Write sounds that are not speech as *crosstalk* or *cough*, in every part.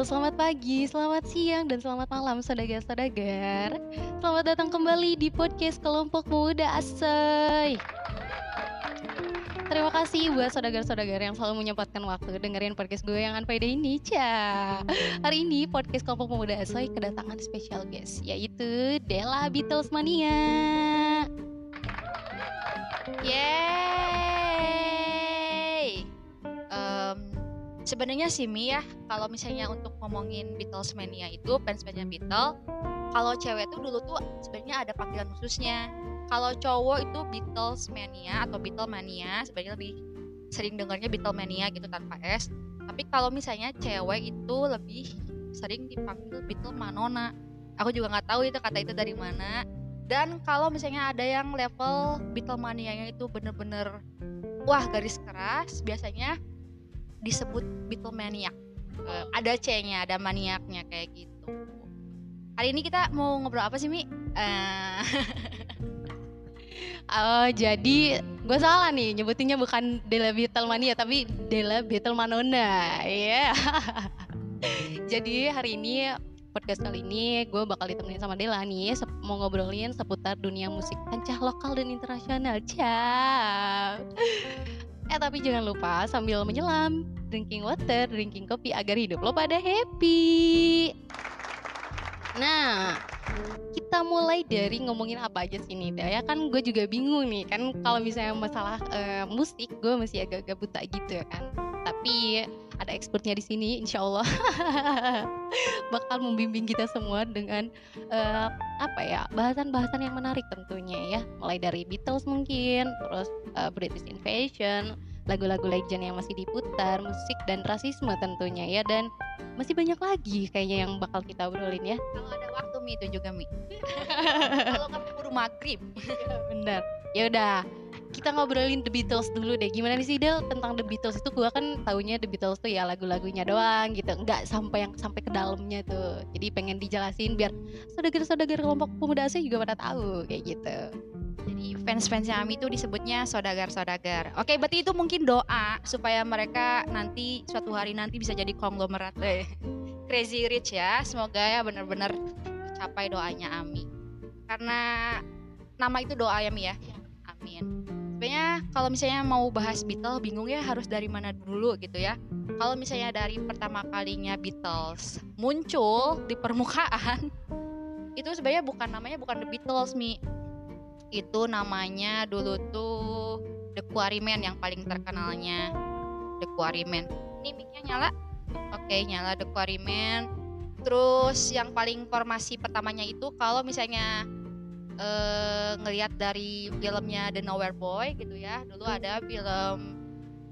Halo, selamat pagi, selamat siang, dan selamat malam saudagar-saudagar Selamat datang kembali di podcast Kelompok Muda Asoy Terima kasih buat saudagar-saudagar yang selalu menyempatkan waktu dengerin podcast gue yang unpaid ini, Ca. Hari ini podcast Kelompok Pemuda Asoy kedatangan spesial guest, yaitu Della Beatles Mania. Yeay. Sebenarnya sih Mi ya, kalau misalnya untuk ngomongin Beatles mania itu fans-fansnya Beatles, kalau cewek tuh dulu tuh sebenarnya ada panggilan khususnya. Kalau cowok itu Beatles mania atau Beatles mania, sebenarnya lebih sering dengarnya Beatles mania gitu tanpa S. Tapi kalau misalnya cewek itu lebih sering dipanggil Beatles manona. Aku juga nggak tahu itu kata itu dari mana. Dan kalau misalnya ada yang level Beatles manianya itu bener-bener wah garis keras, biasanya disebut Beatlemaniac. Uh, ada C-nya, ada maniaknya kayak gitu. Hari ini kita mau ngobrol apa sih Mi? Uh... *laughs* oh jadi gue salah nih nyebutinnya bukan Della Beatlemania tapi Della Beatlemanona ya. Yeah. *laughs* jadi hari ini podcast kali ini gue bakal ditemenin sama Dela nih mau ngobrolin seputar dunia musik kancah lokal dan internasional. Ciao. Eh tapi jangan lupa sambil menyelam, drinking water, drinking kopi agar hidup lo pada happy. Nah, kita mulai dari ngomongin apa aja sih nih ya? Kan gue juga bingung nih. Kan kalau misalnya masalah uh, musik gue masih agak-agak buta gitu ya kan tapi ada expertnya di sini insya Allah *laughs* bakal membimbing kita semua dengan uh, apa ya bahasan-bahasan yang menarik tentunya ya. Mulai dari Beatles mungkin terus uh, British Invasion lagu-lagu legend yang masih diputar musik dan rasisme tentunya ya. Dan masih banyak lagi kayaknya yang bakal kita obrolin ya. Kalau ada waktu mi itu juga mi. *laughs* Kalau kamu buru maghrib. Ya, benar. Ya udah kita ngobrolin The Beatles dulu deh. Gimana nih sih Del tentang The Beatles itu gua kan taunya The Beatles tuh ya lagu-lagunya doang gitu. Enggak sampai yang sampai ke dalamnya tuh. Jadi pengen dijelasin biar saudagar-saudagar kelompok pemuda saya juga pada tahu kayak gitu. Jadi fans-fansnya Ami itu disebutnya saudagar-saudagar. Oke, berarti itu mungkin doa supaya mereka nanti suatu hari nanti bisa jadi konglomerat deh. *laughs* Crazy Rich ya. Semoga ya benar-benar capai doanya Ami. Karena nama itu doa ya Mi ya. Amin sebenarnya kalau misalnya mau bahas Beatles bingung ya harus dari mana dulu gitu ya. Kalau misalnya dari pertama kalinya Beatles muncul di permukaan *laughs* itu sebenarnya bukan namanya bukan The Beatles mi. Itu namanya dulu tuh The Quarrymen yang paling terkenalnya. The Quarrymen. Ini micnya nyala? Oke nyala The Quarrymen. Terus yang paling formasi pertamanya itu kalau misalnya uh, ngelihat dari filmnya The Nowhere Boy gitu ya. Dulu ada film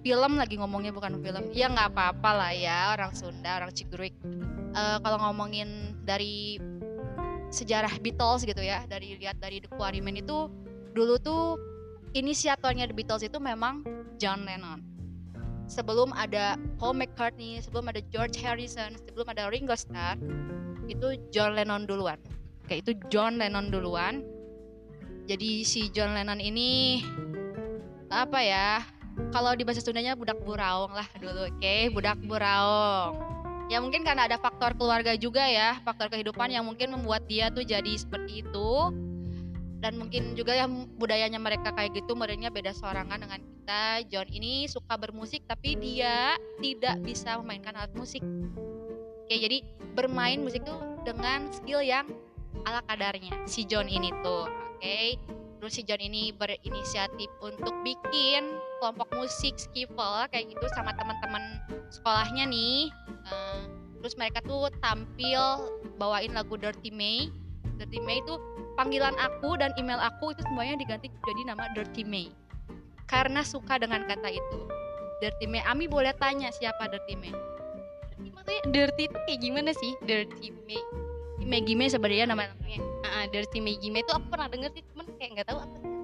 film lagi ngomongnya bukan film. Ya nggak apa-apa lah ya orang Sunda orang Cigurik uh, kalau ngomongin dari sejarah Beatles gitu ya dari lihat dari The Quarrymen itu dulu tuh inisiatornya The Beatles itu memang John Lennon. Sebelum ada Paul McCartney sebelum ada George Harrison sebelum ada Ringo Starr itu John Lennon duluan. Kayak itu John Lennon duluan jadi si John Lennon ini apa ya kalau di bahasa Sundanya budak buraung lah dulu oke? Okay? budak buraung. Ya mungkin karena ada faktor keluarga juga ya faktor kehidupan yang mungkin membuat dia tuh jadi seperti itu. Dan mungkin juga ya budayanya mereka kayak gitu mereka beda sorangan dengan kita. John ini suka bermusik tapi dia tidak bisa memainkan alat musik. Oke jadi bermain musik tuh dengan skill yang ala kadarnya si John ini tuh okay? terus si John ini berinisiatif untuk bikin kelompok musik skiffle kayak gitu sama teman-teman sekolahnya nih. Uh, terus mereka tuh tampil bawain lagu Dirty May. Dirty May itu panggilan aku dan email aku itu semuanya diganti jadi nama Dirty May. Karena suka dengan kata itu. Dirty May Ami boleh tanya siapa Dirty May? Maksudnya Dirty itu kayak gimana sih? Dirty May May sebenarnya nama namanya uh, Dirty Maggie May. Itu aku pernah denger sih cuman kayak nggak tahu apa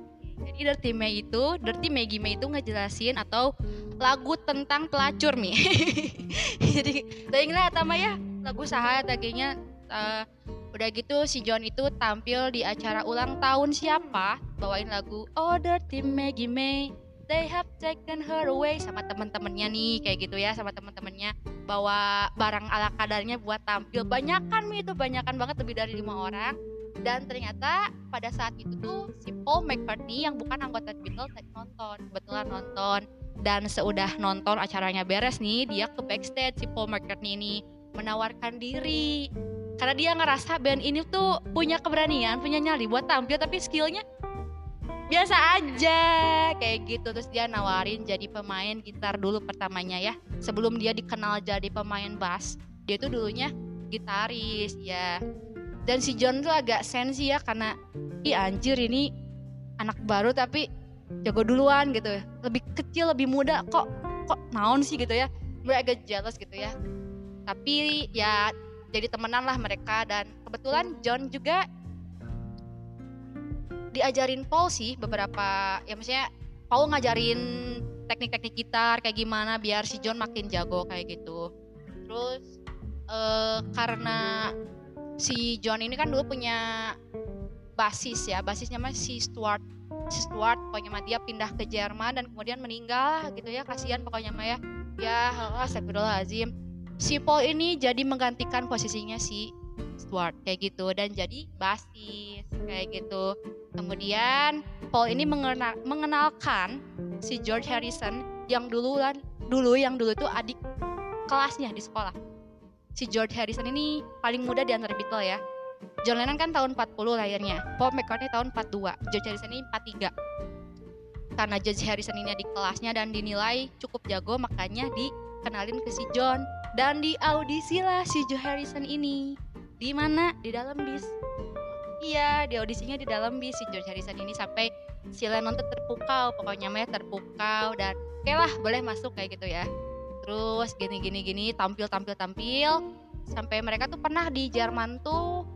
jadi Dirty May itu Dirty May itu ngejelasin atau lagu tentang pelacur mi. *laughs* Jadi saya ngeliat sama ya? Lagu sahat akhirnya uh, udah gitu si John itu tampil di acara ulang tahun siapa? Bawain lagu Oh Dirty Maggie May they have taken her away sama teman-temannya nih kayak gitu ya sama teman-temannya bawa barang ala kadarnya buat tampil. Banyakan itu banyakan banget lebih dari lima orang. Dan ternyata pada saat itu tuh si Paul McCartney yang bukan anggota Beatles nonton kebetulan nonton. Dan seudah nonton acaranya beres nih dia ke backstage si Paul McCartney ini menawarkan diri. Karena dia ngerasa band ini tuh punya keberanian punya nyali buat tampil tapi skillnya biasa aja kayak gitu. Terus dia nawarin jadi pemain gitar dulu pertamanya ya. Sebelum dia dikenal jadi pemain bass dia tuh dulunya gitaris ya dan si John tuh agak sensi ya karena ih anjir ini anak baru tapi jago duluan gitu. Lebih kecil lebih muda kok kok naon sih? gitu ya. Gue agak jealous gitu ya. Tapi ya jadi temenan lah mereka. Dan kebetulan John juga diajarin Paul sih beberapa ya maksudnya Paul ngajarin teknik-teknik gitar kayak gimana biar si John makin jago kayak gitu. Terus uh, karena si John ini kan dulu punya basis ya basisnya mah si Stuart si Stuart pokoknya mah dia pindah ke Jerman dan kemudian meninggal gitu ya kasihan pokoknya mah ya. Ya astagfirullahaladzim. Si Paul ini jadi menggantikan posisinya si Stuart kayak gitu dan jadi basis kayak gitu Kemudian Paul ini mengenal, mengenalkan si George Harrison yang dulu dulu yang dulu itu adik kelasnya di sekolah. Si George Harrison ini paling muda di antara Beatles ya. John Lennon kan tahun 40 lahirnya, Paul McCartney tahun 42, George Harrison ini 43. Karena George Harrison ini adik kelasnya dan dinilai cukup jago, makanya dikenalin ke si John dan di audisi lah si George Harrison ini. Di mana? Di dalam bis iya di audisinya di dalam bis si George Harrison ini sampai si Lennon tuh terpukau pokoknya mah terpukau dan oke lah boleh masuk kayak gitu ya. Terus gini gini gini tampil tampil tampil. Sampai mereka tuh pernah di Jerman tuh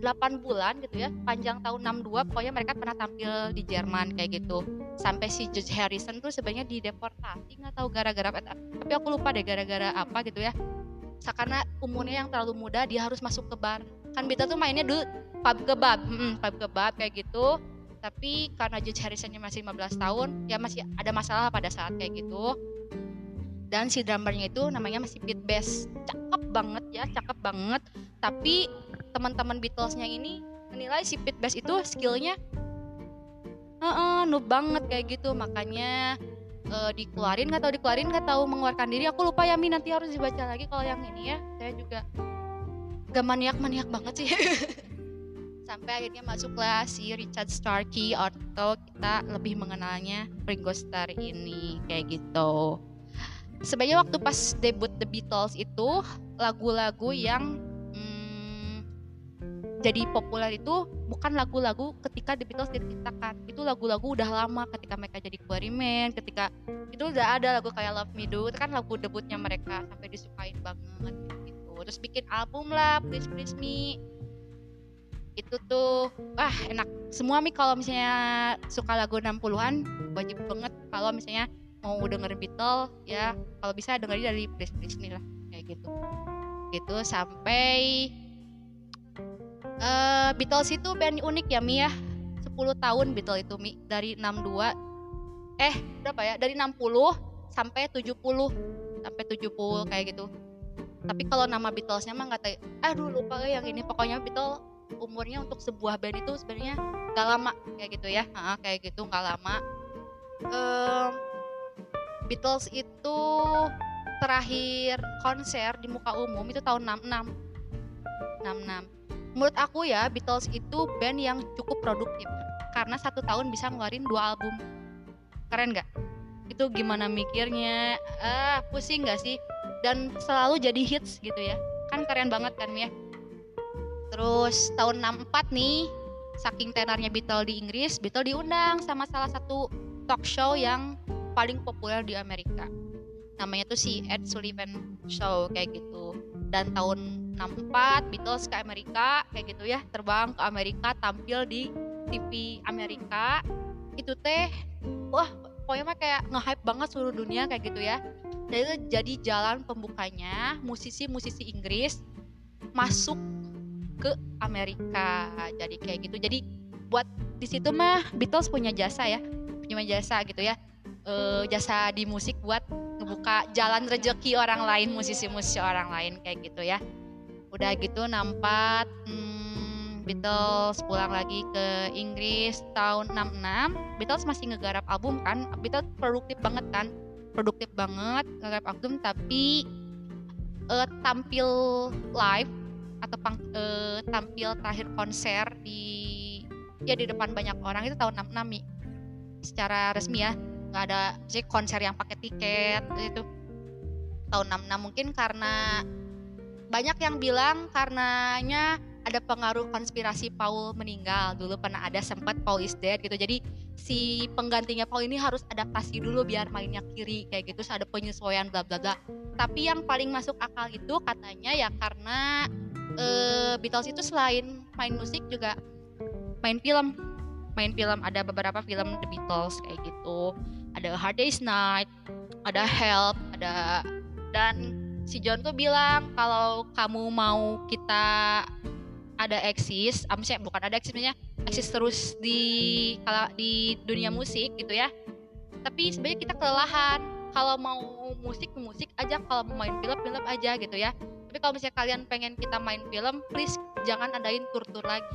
8 bulan gitu ya panjang tahun 62 pokoknya mereka pernah tampil di Jerman kayak gitu. Sampai si George Harrison tuh sebenarnya dideportasi nggak tahu gara-gara tapi aku lupa deh gara-gara apa gitu ya. Karena umurnya yang terlalu muda dia harus masuk ke bar kan Bita tuh mainnya dulu pub kebab hmm, pub kebab kayak gitu. Tapi karena George Harrisonnya masih 15 tahun ya masih ada masalah pada saat kayak gitu. Dan si drummernya itu namanya masih Pete Best cakep banget ya cakep banget. Tapi teman-teman Beatlesnya ini menilai si Pete Best itu skillnya uh -uh, noob banget kayak gitu. Makanya uh, dikeluarin nggak tahu dikeluarin nggak tahu mengeluarkan diri. Aku lupa ya Mi nanti harus dibaca lagi kalau yang ini ya. Saya juga gak maniak-maniak banget sih. *laughs* Sampai akhirnya masuklah si Richard Starkey atau kita lebih mengenalnya Ringo Starr ini kayak gitu. Sebenarnya waktu pas debut The Beatles itu lagu-lagu yang hmm, jadi populer itu bukan lagu-lagu ketika The Beatles diciptakan. Itu lagu-lagu udah lama ketika mereka jadi Quarrymen ketika itu udah ada lagu kayak Love Me Do itu kan lagu debutnya mereka sampai disukain banget terus bikin album lah please please me. Itu tuh wah enak. Semua mi kalau misalnya suka lagu 60-an wajib banget kalau misalnya mau denger Beatles ya. Kalau bisa dengerin dari please please me lah kayak gitu. Gitu sampai uh, Beatles itu band unik ya Mi ya. 10 tahun Beatles itu Mi. Dari 62 eh berapa ya? Dari 60 sampai 70 sampai 70 kayak gitu tapi kalau nama Beatlesnya mah nggak tahu. Aduh lupa yang ini. Pokoknya Beatles umurnya untuk sebuah band itu sebenarnya gak lama. Kayak gitu ya. Nah, kayak gitu nggak lama. Um, Beatles itu terakhir konser di muka umum itu tahun 66 66 menurut aku ya Beatles itu band yang cukup produktif. Karena satu tahun bisa ngeluarin dua album. Keren nggak itu gimana mikirnya? Ah pusing nggak sih? Dan selalu jadi hits gitu ya. Kan keren banget kan ya terus tahun 64 nih saking tenarnya Beatles di Inggris Beatles diundang sama salah satu talk show yang paling populer di Amerika. Namanya tuh si Ed Sullivan Show kayak gitu. Dan tahun 64 Beatles ke Amerika kayak gitu ya terbang ke Amerika tampil di TV Amerika. Itu teh wah pokoknya mah kayak nge-hype banget seluruh dunia kayak gitu ya. Dan itu jadi jalan pembukanya musisi-musisi Inggris masuk ke Amerika. Jadi kayak gitu. Jadi buat di situ mah Beatles punya jasa ya cuma jasa gitu ya. Eh, jasa di musik buat ngebuka jalan rezeki orang lain musisi-musisi orang lain kayak gitu ya. Udah gitu nampak hmm, Beatles pulang lagi ke Inggris tahun 66 Beatles masih ngegarap album kan? Beatles produktif banget kan? Produktif banget ngegarap album tapi eh, tampil live atau pang, eh, tampil terakhir konser di ya di depan banyak orang itu tahun 66 Mi. secara resmi ya nggak ada sih konser yang pakai tiket itu tahun 66 mungkin karena banyak yang bilang karenanya ada pengaruh konspirasi Paul meninggal. Dulu pernah ada sempat Paul is dead gitu. Jadi si penggantinya Paul ini harus adaptasi dulu biar mainnya kiri kayak gitu. Ada penyesuaian bla bla bla. Tapi yang paling masuk akal itu katanya ya karena eh, Beatles itu selain main musik juga main film. Main film ada beberapa film The Beatles kayak gitu. Ada Hard Day's Night ada Help ada dan si John tuh bilang kalau kamu mau kita ada eksis, ah, bukan ada eksis, maksudnya eksis terus di kalau di dunia musik gitu ya. Tapi sebenarnya kita kelelahan. Kalau mau musik musik aja, kalau mau main film film aja gitu ya. Tapi kalau misalnya kalian pengen kita main film, please jangan adain tur-tur lagi.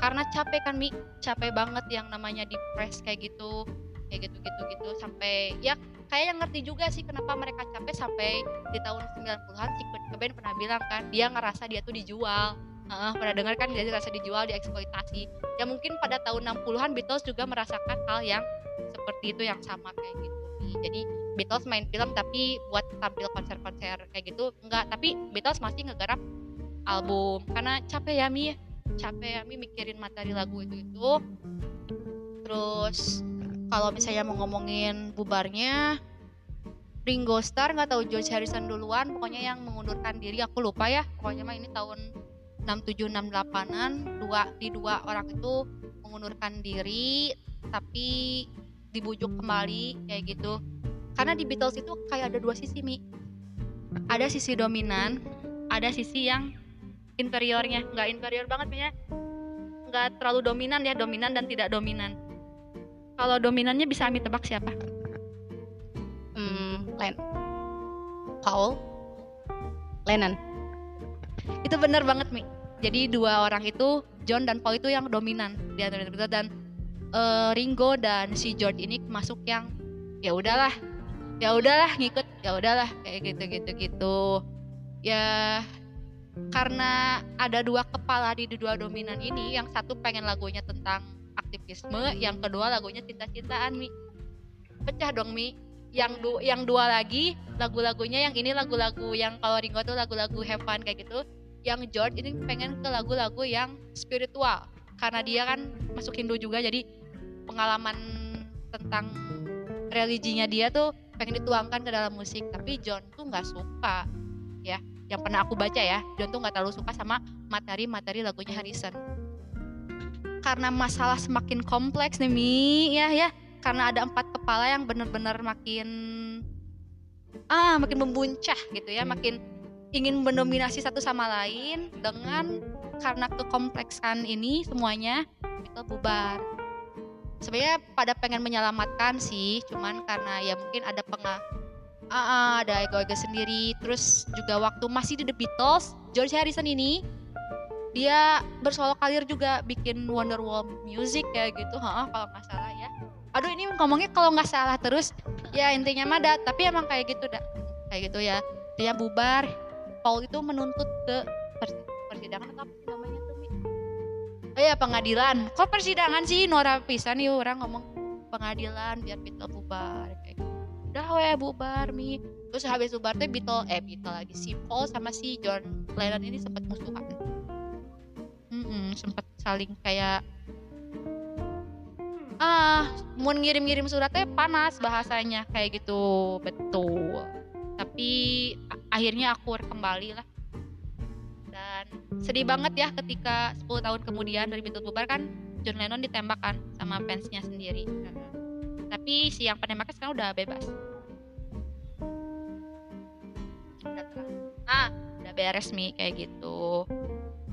Karena capek kan Mi, capek banget yang namanya di press kayak gitu, kayak gitu-gitu gitu sampai ya kayak yang ngerti juga sih kenapa mereka capek sampai di tahun 90-an si Kurt pernah bilang kan dia ngerasa dia tuh dijual. Heeh, pernah dengar kan dia ngerasa dijual dieksploitasi. Ya mungkin pada tahun 60-an Beatles juga merasakan hal yang seperti itu yang sama kayak gitu jadi Beatles main film tapi buat tampil konser-konser kayak gitu enggak. Tapi Beatles masih ngegarap album. Karena capek ya Mi. Capek ya Mi mikirin materi lagu itu itu terus kalau misalnya mau ngomongin bubarnya Ringo Starr nggak tahu George Harrison duluan pokoknya yang mengundurkan diri aku lupa ya. Pokoknya mah ini tahun 67 68an dua di dua orang itu mengundurkan diri tapi dibujuk kembali kayak gitu. Karena di Beatles itu kayak ada dua sisi mi. Ada sisi dominan ada sisi yang inferiornya nggak inferior banget ya nggak terlalu dominan ya dominan dan tidak dominan kalau dominannya bisa Ami tebak siapa? Hmm, Len. Paul. Lennon. Itu bener banget Mi. Jadi dua orang itu John dan Paul itu yang dominan di antara itu dan uh, Ringo dan si George ini masuk yang ya udahlah ya udahlah ngikut ya udahlah kayak gitu gitu gitu ya karena ada dua kepala di dua dominan ini yang satu pengen lagunya tentang aktivisme yang kedua lagunya cinta-cintaan Mi. Pecah dong Mi. Yang du yang dua lagi lagu-lagunya yang ini lagu-lagu yang kalau Ringo tuh lagu-lagu have fun kayak gitu yang George ini pengen ke lagu-lagu yang spiritual karena dia kan masuk Hindu juga jadi pengalaman tentang religinya dia tuh pengen dituangkan ke dalam musik tapi John tuh nggak suka ya. Yang pernah aku baca ya John tuh nggak terlalu suka sama materi-materi lagunya Harrison karena masalah semakin kompleks nih Mi. Ya ya. Karena ada empat kepala yang benar-benar makin ah makin membuncah gitu ya. Makin ingin mendominasi satu sama lain dengan karena kekompleksan ini semuanya itu bubar. Sebenarnya pada pengen menyelamatkan sih cuman karena ya mungkin ada pengah ah, ada ego-ego sendiri. Terus juga waktu masih di The Beatles George Harrison ini dia bersolo karir juga bikin Wonderwall music kayak gitu. Ha, kalau nggak salah ya. Aduh ini ngomongnya kalau nggak salah terus ya intinya mah dah. Tapi emang kayak gitu dah. Kayak gitu ya. Dia bubar. Paul itu menuntut ke persidangan atau apa sih namanya tuh? Oh ya pengadilan. Kok persidangan sih? Nora pisan nih orang ngomong pengadilan biar Beatle bubar kayak gitu. Udah ya bubar Mi. Terus habis bubar tuh Beatle eh Beatle lagi si Paul sama si John Lennon ini sempat musuhan mm sempat saling kayak ah mau ngirim-ngirim suratnya panas bahasanya kayak gitu. Betul. Tapi akhirnya akur kembali lah. Dan sedih banget ya ketika 10 tahun kemudian dari Beatles bubar kan John Lennon ditembak kan sama fansnya sendiri. Tapi si yang penembaknya sekarang udah bebas. Ah udah beres mi kayak gitu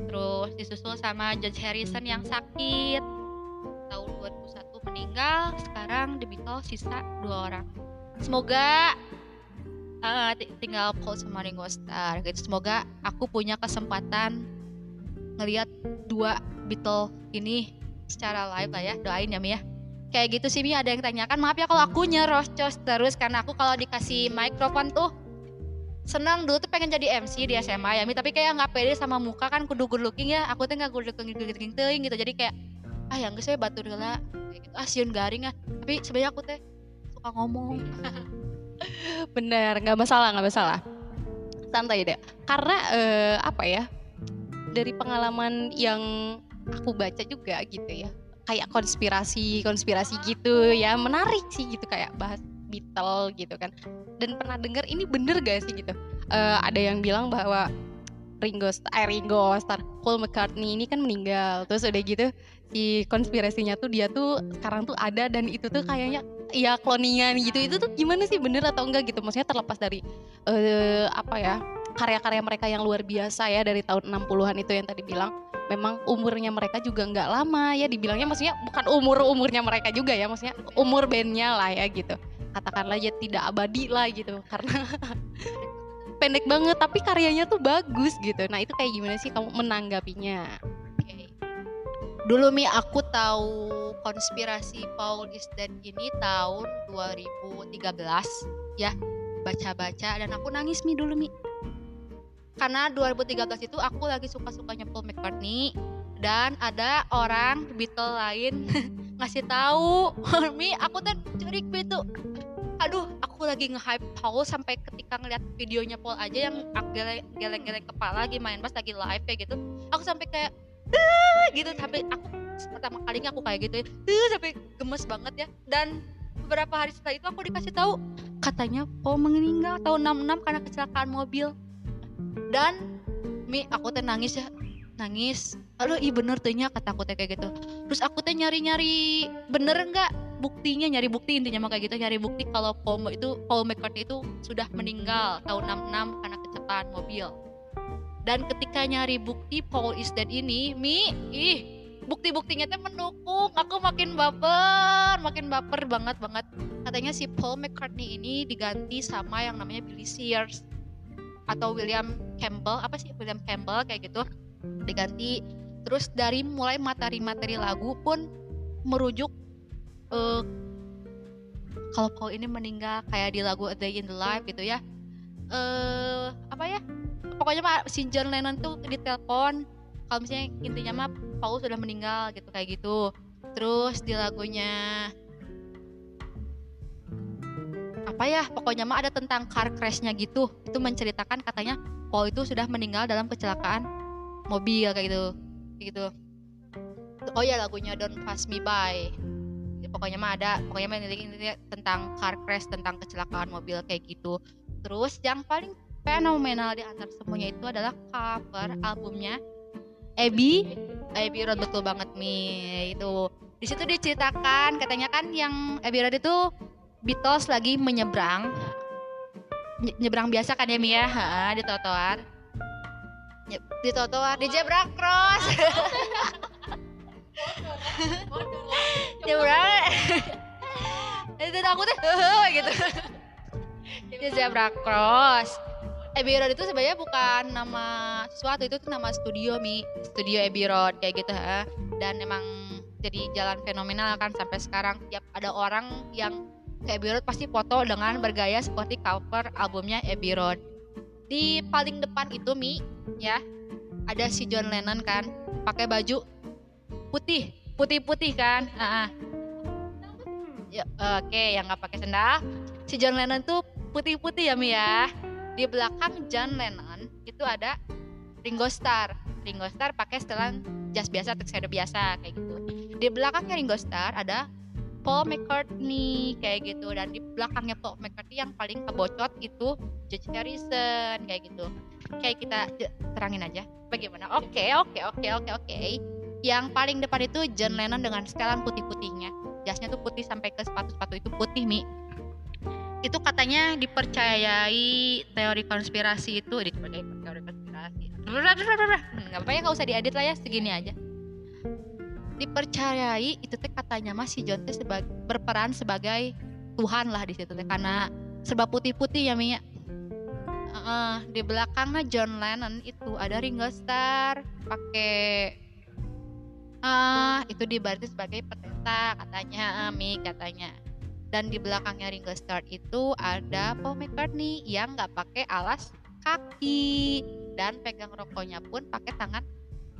terus disusul sama George Harrison yang sakit. Tahun 2001 meninggal sekarang The Beatles sisa dua orang. Semoga uh, tinggal Paul sama Ringo Starr gitu. Semoga aku punya kesempatan ngelihat dua Beatles ini secara live lah ya. Doain ya Mi ya. Kayak gitu sih Mi. Ada yang tanyakan maaf ya kalau aku nyerocos terus karena aku kalau dikasih mikrofon tuh senang dulu tuh pengen jadi MC di SMA ya tapi kayak nggak pede sama muka kan kudu good looking ya. Aku tuh nggak good looking good looking gitu. Jadi kayak ah yang saya batu dulu gitu. Ah siun garing ah. Tapi sebenarnya aku teh suka ngomong. *laughs* Bener nggak masalah nggak masalah. Santai deh. Karena uh, apa ya dari pengalaman yang aku baca juga gitu ya kayak konspirasi konspirasi gitu ya menarik sih gitu kayak bahas Beatle gitu kan. Dan pernah dengar ini bener gak sih? gitu. Uh, ada yang bilang bahwa Ringo Starr, eh, Ringo Starr, Paul McCartney ini kan meninggal. Terus udah gitu si konspirasinya tuh dia tuh sekarang tuh ada dan itu tuh kayaknya ya kloningan gitu. Itu tuh gimana sih bener atau enggak gitu? Maksudnya terlepas dari uh, apa ya karya-karya mereka yang luar biasa ya dari tahun 60-an itu yang tadi bilang. Memang umurnya mereka juga nggak lama ya dibilangnya maksudnya bukan umur umurnya mereka juga ya maksudnya umur bandnya lah ya gitu katakanlah ya tidak abadi lah gitu. Karena *laughs* pendek banget tapi karyanya tuh bagus gitu. Nah itu kayak gimana sih kamu menanggapinya? Dulu mi aku tahu konspirasi Paul is dead ini tahun 2013 ya baca-baca dan aku nangis mi dulu mi. Karena 2013 itu aku lagi suka-sukanya Paul McCartney dan ada orang Beatle lain *laughs* ngasih tahu. *laughs* Mi aku tuh curik itu aduh aku lagi nge-hype Paul sampai ketika ngeliat videonya Paul aja yang geleng-geleng kepala lagi main pas lagi live kayak gitu. Aku sampai kayak gitu. Sampai aku pertama kalinya aku kayak gitu ya sampai gemes banget ya. Dan beberapa hari setelah itu aku dikasih tahu katanya Paul meninggal tahun 66 karena kecelakaan mobil. Dan mi aku teh nangis ya nangis. Aduh iya bener tuhnya kata aku teh kayak gitu. Terus aku teh nyari nyari bener nggak buktinya nyari bukti intinya mah kayak gitu nyari bukti kalau Paul itu Paul McCartney itu sudah meninggal tahun 66 karena kecelakaan mobil. Dan ketika nyari bukti Paul is dead ini mi ih bukti-buktinya teh mendukung. Aku makin baper makin baper banget banget. Katanya si Paul McCartney ini diganti sama yang namanya Billy Sears atau William Campbell apa sih? William Campbell kayak gitu. Diganti. Terus dari mulai materi-materi lagu pun merujuk uh, kalau Paul ini meninggal kayak di lagu A Day in the Life gitu ya uh, apa ya pokoknya pak si John Lennon tuh ditelepon kalau misalnya intinya mah Paul sudah meninggal gitu kayak gitu. Terus di lagunya apa ya pokoknya mah ada tentang car crashnya gitu. Itu menceritakan katanya Paul itu sudah meninggal dalam kecelakaan mobil kayak gitu kayak gitu. Oh ya lagunya Don't Pass Me By pokoknya mah ada pokoknya mah ini tentang car crash tentang kecelakaan mobil kayak gitu. Terus yang paling fenomenal di antara semuanya itu adalah cover albumnya Abby. Abby Road betul banget nih itu di situ diceritakan katanya kan yang Abby Road itu Beatles lagi menyeberang. Nyebrang biasa kan ya Mia ha, di trotoar. Di trotoar di zebra cross *laughs* nyebrang itu aku tuh gitu. Di zebra cross. Abbey Road itu sebenarnya bukan nama sesuatu itu tuh nama studio mi. Studio Abbey Road kayak gitu ha. Dan emang jadi jalan fenomenal kan sampai sekarang. Tiap ada orang yang ke Abbey Road pasti foto dengan bergaya seperti cover albumnya Abbey Road. Di paling depan itu Mi, ya, ada si John Lennon kan, pakai baju putih, putih-putih kan. Uh -uh. Ya, Oke, okay, yang nggak pakai sendal. Si John Lennon tuh putih-putih ya Mi ya. Di belakang John Lennon itu ada Ringo Starr. Ringo Starr pakai setelan jas biasa, tuxedo biasa kayak gitu. Di belakangnya Ringo Starr ada Paul McCartney kayak gitu dan di belakangnya Paul McCartney yang paling kebocot itu George Harrison kayak gitu kayak kita terangin aja bagaimana oke okay, oke okay, oke okay, oke oke yang paling depan itu John Lennon dengan setelan putih-putihnya. Jasnya tuh putih sampai ke sepatu-sepatu itu putih mi. Itu katanya dipercayai teori konspirasi itu dipercayai teori konspirasi. Ya nggak usah diedit lah ya segini aja. Dipercayai itu teh katanya mah si John teh sebagai berperan sebagai Tuhan lah di situ teh karena serba putih-putih ya Mia uh, di belakangnya John Lennon itu ada Ringo Starr pakai ah itu dibarti sebagai petenta katanya Mi katanya. Dan di belakangnya Ringo Starr itu ada Paul McCartney yang nggak pakai alas kaki dan pegang rokoknya pun pakai tangan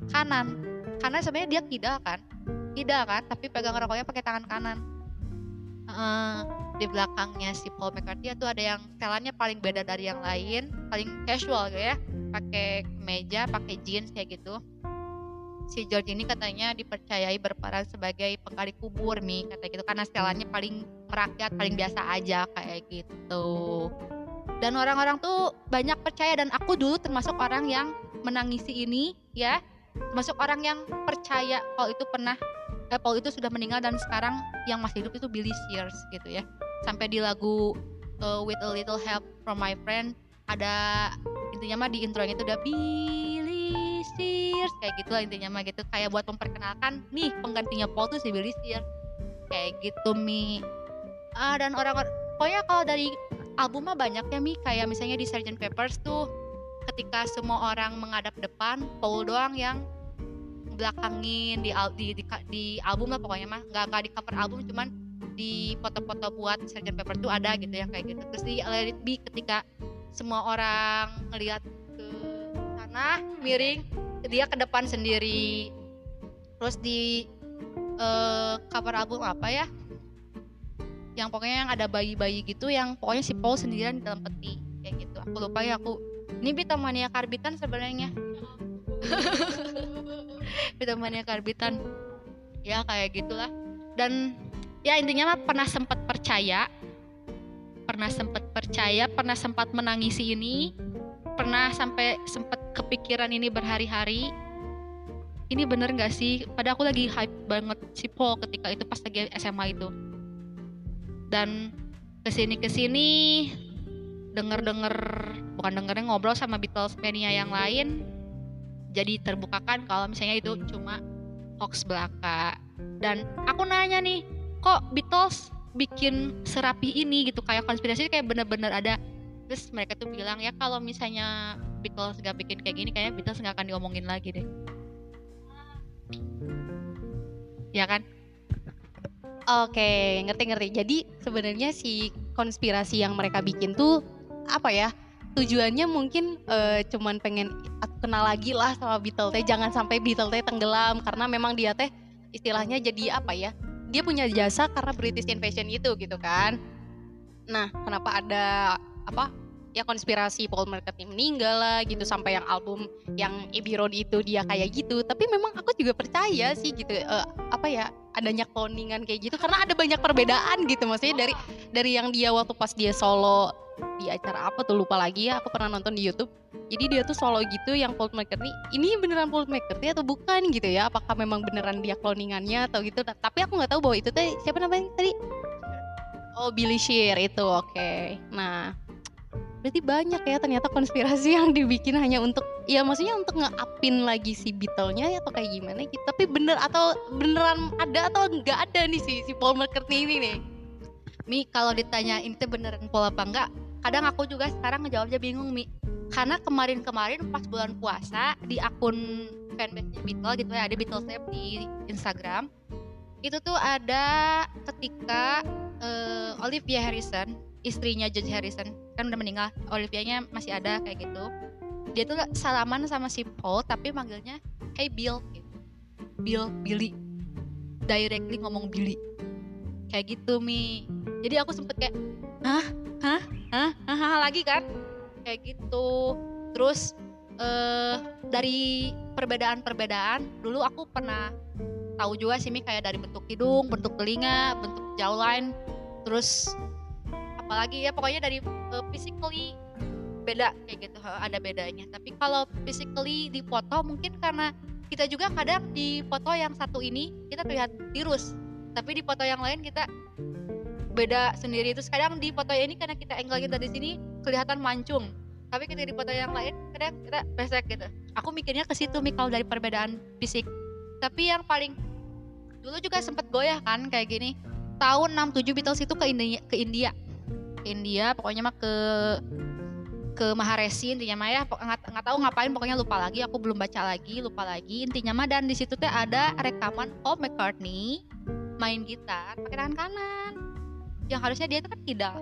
kanan. Karena sebenarnya dia tidak kan? Tidak kan tapi pegang rokoknya pakai tangan kanan. Uh, di belakangnya si Paul McCartney itu ada yang setelannya paling beda dari yang lain paling casual gitu ya. Pakai meja pakai jeans kayak gitu si George ini katanya dipercayai berperan sebagai penggali kubur nih kata gitu. Karena setelannya paling merakyat paling biasa aja kayak gitu. Dan orang-orang tuh banyak percaya dan aku dulu termasuk orang yang menangisi ini ya. Termasuk orang yang percaya kalau itu pernah eh, Paul itu sudah meninggal dan sekarang yang masih hidup itu Billy Sears gitu ya. Sampai di lagu uh, With a Little Help from My Friend ada intinya mah di intronya itu udah Billy Kayak gitu lah intinya mah gitu. Kayak buat memperkenalkan nih penggantinya Paul tuh si Billy kayak gitu mi. Ah dan orang pokoknya kalau dari album mah banyak ya mi. Kayak misalnya di Sgt. Peppers tuh ketika semua orang menghadap depan Paul doang yang belakangin di di di, di album lah pokoknya mah. Nggak nggak di cover album cuman di foto-foto buat Sgt. Pepper tuh ada gitu yang kayak gitu. Terus di Let It Be ketika semua orang ngelihat ke sana miring dia ke depan sendiri. Terus di uh, cover album apa ya? Yang pokoknya yang ada bayi-bayi gitu yang pokoknya si Paul sendirian di dalam peti. Kayak gitu. Aku lupa ya aku ini Bitomania karbitan sebenarnya. *laughs* Bitomania karbitan. Ya kayak gitulah. Dan ya intinya mah pernah sempat percaya. Pernah sempat percaya pernah sempat menangisi ini pernah sampai sempat kepikiran ini berhari-hari? Ini bener nggak sih? Pada aku lagi hype banget si Paul ketika itu pas lagi SMA itu. Dan ke sini ke sini denger denger bukan dengernya ngobrol sama Beatles mania yang lain jadi terbukakan kalau misalnya itu cuma hoax belaka. Dan aku nanya nih kok Beatles bikin serapi ini gitu? Kayak konspirasi kayak bener-bener ada terus mereka tuh bilang ya kalau misalnya Beatles gak bikin kayak gini kayaknya Beatles gak akan diomongin lagi deh ya kan Oke, ngerti-ngerti. Jadi sebenarnya si konspirasi yang mereka bikin tuh apa ya? Tujuannya mungkin uh, cuman pengen kenal lagi lah sama Beatles teh. Jangan sampai Beatles teh tenggelam karena memang dia teh istilahnya jadi apa ya? Dia punya jasa karena British Invasion itu gitu kan. Nah, kenapa ada apa ya konspirasi Paul McCartney meninggal lah gitu sampai yang album yang Abbey Road itu dia kayak gitu. Tapi memang aku juga percaya sih gitu uh, apa ya adanya cloningan kayak gitu. Karena ada banyak perbedaan gitu maksudnya dari dari yang dia waktu pas dia solo di acara apa tuh lupa lagi ya aku pernah nonton di YouTube. Jadi dia tuh solo gitu yang Paul McCartney ini beneran Paul McCartney atau bukan gitu ya? Apakah memang beneran dia cloningannya atau gitu? Nah, tapi aku nggak tahu bahwa itu teh siapa namanya tadi? Oh Billy Shear itu oke. Okay. nah berarti banyak ya ternyata konspirasi yang dibikin hanya untuk ya maksudnya untuk ngeapin lagi si Beatle-nya atau kayak gimana gitu. Tapi bener atau beneran ada atau nggak ada nih si si Paul McCartney ini nih. Mi kalau ditanya ini beneran Paul apa enggak kadang aku juga sekarang ngejawabnya bingung Mi. Karena kemarin-kemarin pas bulan puasa di akun fanbase Beatles gitu ya ada Beatles di Instagram itu tuh ada ketika uh, Olivia Harrison istrinya George Harrison. Kan udah meninggal. Olivia-nya masih ada kayak gitu. Dia tuh salaman sama si Paul tapi manggilnya hey Bill gitu. Bill Billy. Directly ngomong Billy. Kayak gitu mi. Jadi aku sempet kayak hah? Hah? Hah? Hah, lagi kan? Kayak gitu. Terus uh, dari perbedaan-perbedaan dulu aku pernah tahu juga sih mi kayak dari bentuk hidung bentuk telinga bentuk jawline. Terus apalagi ya pokoknya dari uh, physically beda kayak gitu ada bedanya. Tapi kalau physically di foto mungkin karena kita juga kadang di foto yang satu ini kita terlihat tirus tapi di foto yang lain kita beda sendiri. Terus kadang di foto ini karena kita angle kita di sini kelihatan mancung. Tapi ketika di foto yang lain kadang kita pesek gitu. Aku mikirnya ke situ nih kalau dari perbedaan fisik. Tapi yang paling dulu juga sempet goyah kan kayak gini. Tahun 67 Beatles itu ke India ke India India pokoknya mah ke ke Maharesi intinya mah ya. Nggak nggak tahu ngapain pokoknya lupa lagi aku belum baca lagi lupa lagi. Intinya mah dan di situ teh ada rekaman Paul McCartney main gitar pakai tangan kanan yang harusnya dia itu kan tidak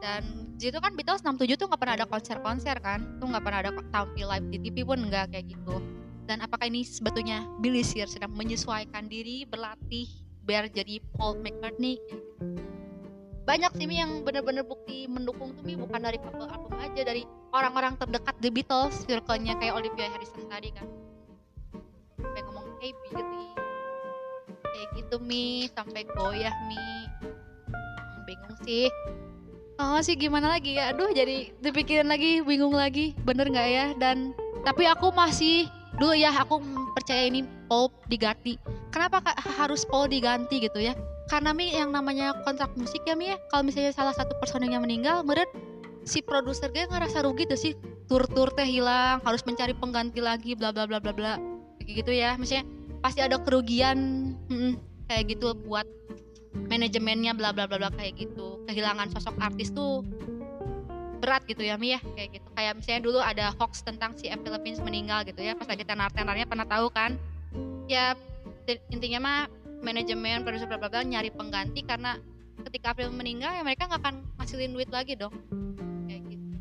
dan di situ kan Beatles 67 tuh nggak pernah ada konser-konser kan tuh nggak pernah ada tampil live di TV pun nggak kayak gitu. Dan apakah ini sebetulnya Billy Sear sedang menyesuaikan diri berlatih biar jadi Paul McCartney banyak sih Mi yang bener-bener bukti mendukung tuh Mi bukan dari couple album aja dari orang-orang terdekat The Beatles circle-nya kayak Olivia Harrison tadi kan. Sampai ngomong hey Billy kayak gitu Mi sampai goyah Mi. Hmm, bingung sih. Oh sih gimana lagi ya? Aduh jadi dipikirin lagi bingung lagi. Bener nggak ya? Dan tapi aku masih Dulu ya aku percaya ini Paul diganti. Kenapa harus Paul diganti gitu ya Karena Mi yang namanya kontrak musik ya Mi ya Kalau misalnya salah satu personilnya meninggal Meren si produser gue ngerasa rugi tuh sih. Tur-tur teh hilang Harus mencari pengganti lagi bla bla bla bla bla. Kayak gitu ya Maksudnya pasti ada kerugian mm-mm, Kayak gitu buat manajemennya bla bla bla bla kayak gitu. Kehilangan sosok artis tuh berat gitu ya Mi ya kayak gitu. Kayak misalnya dulu ada hoax tentang si Avril Lavigne meninggal gitu ya pas lagi tenar tenarnya pernah tahu kan? Ya ti- intinya mah manajemen produser bla bla bla nyari pengganti karena ketika Avril meninggal ya mereka nggak akan ngasilin duit lagi dong. Kayak gitu.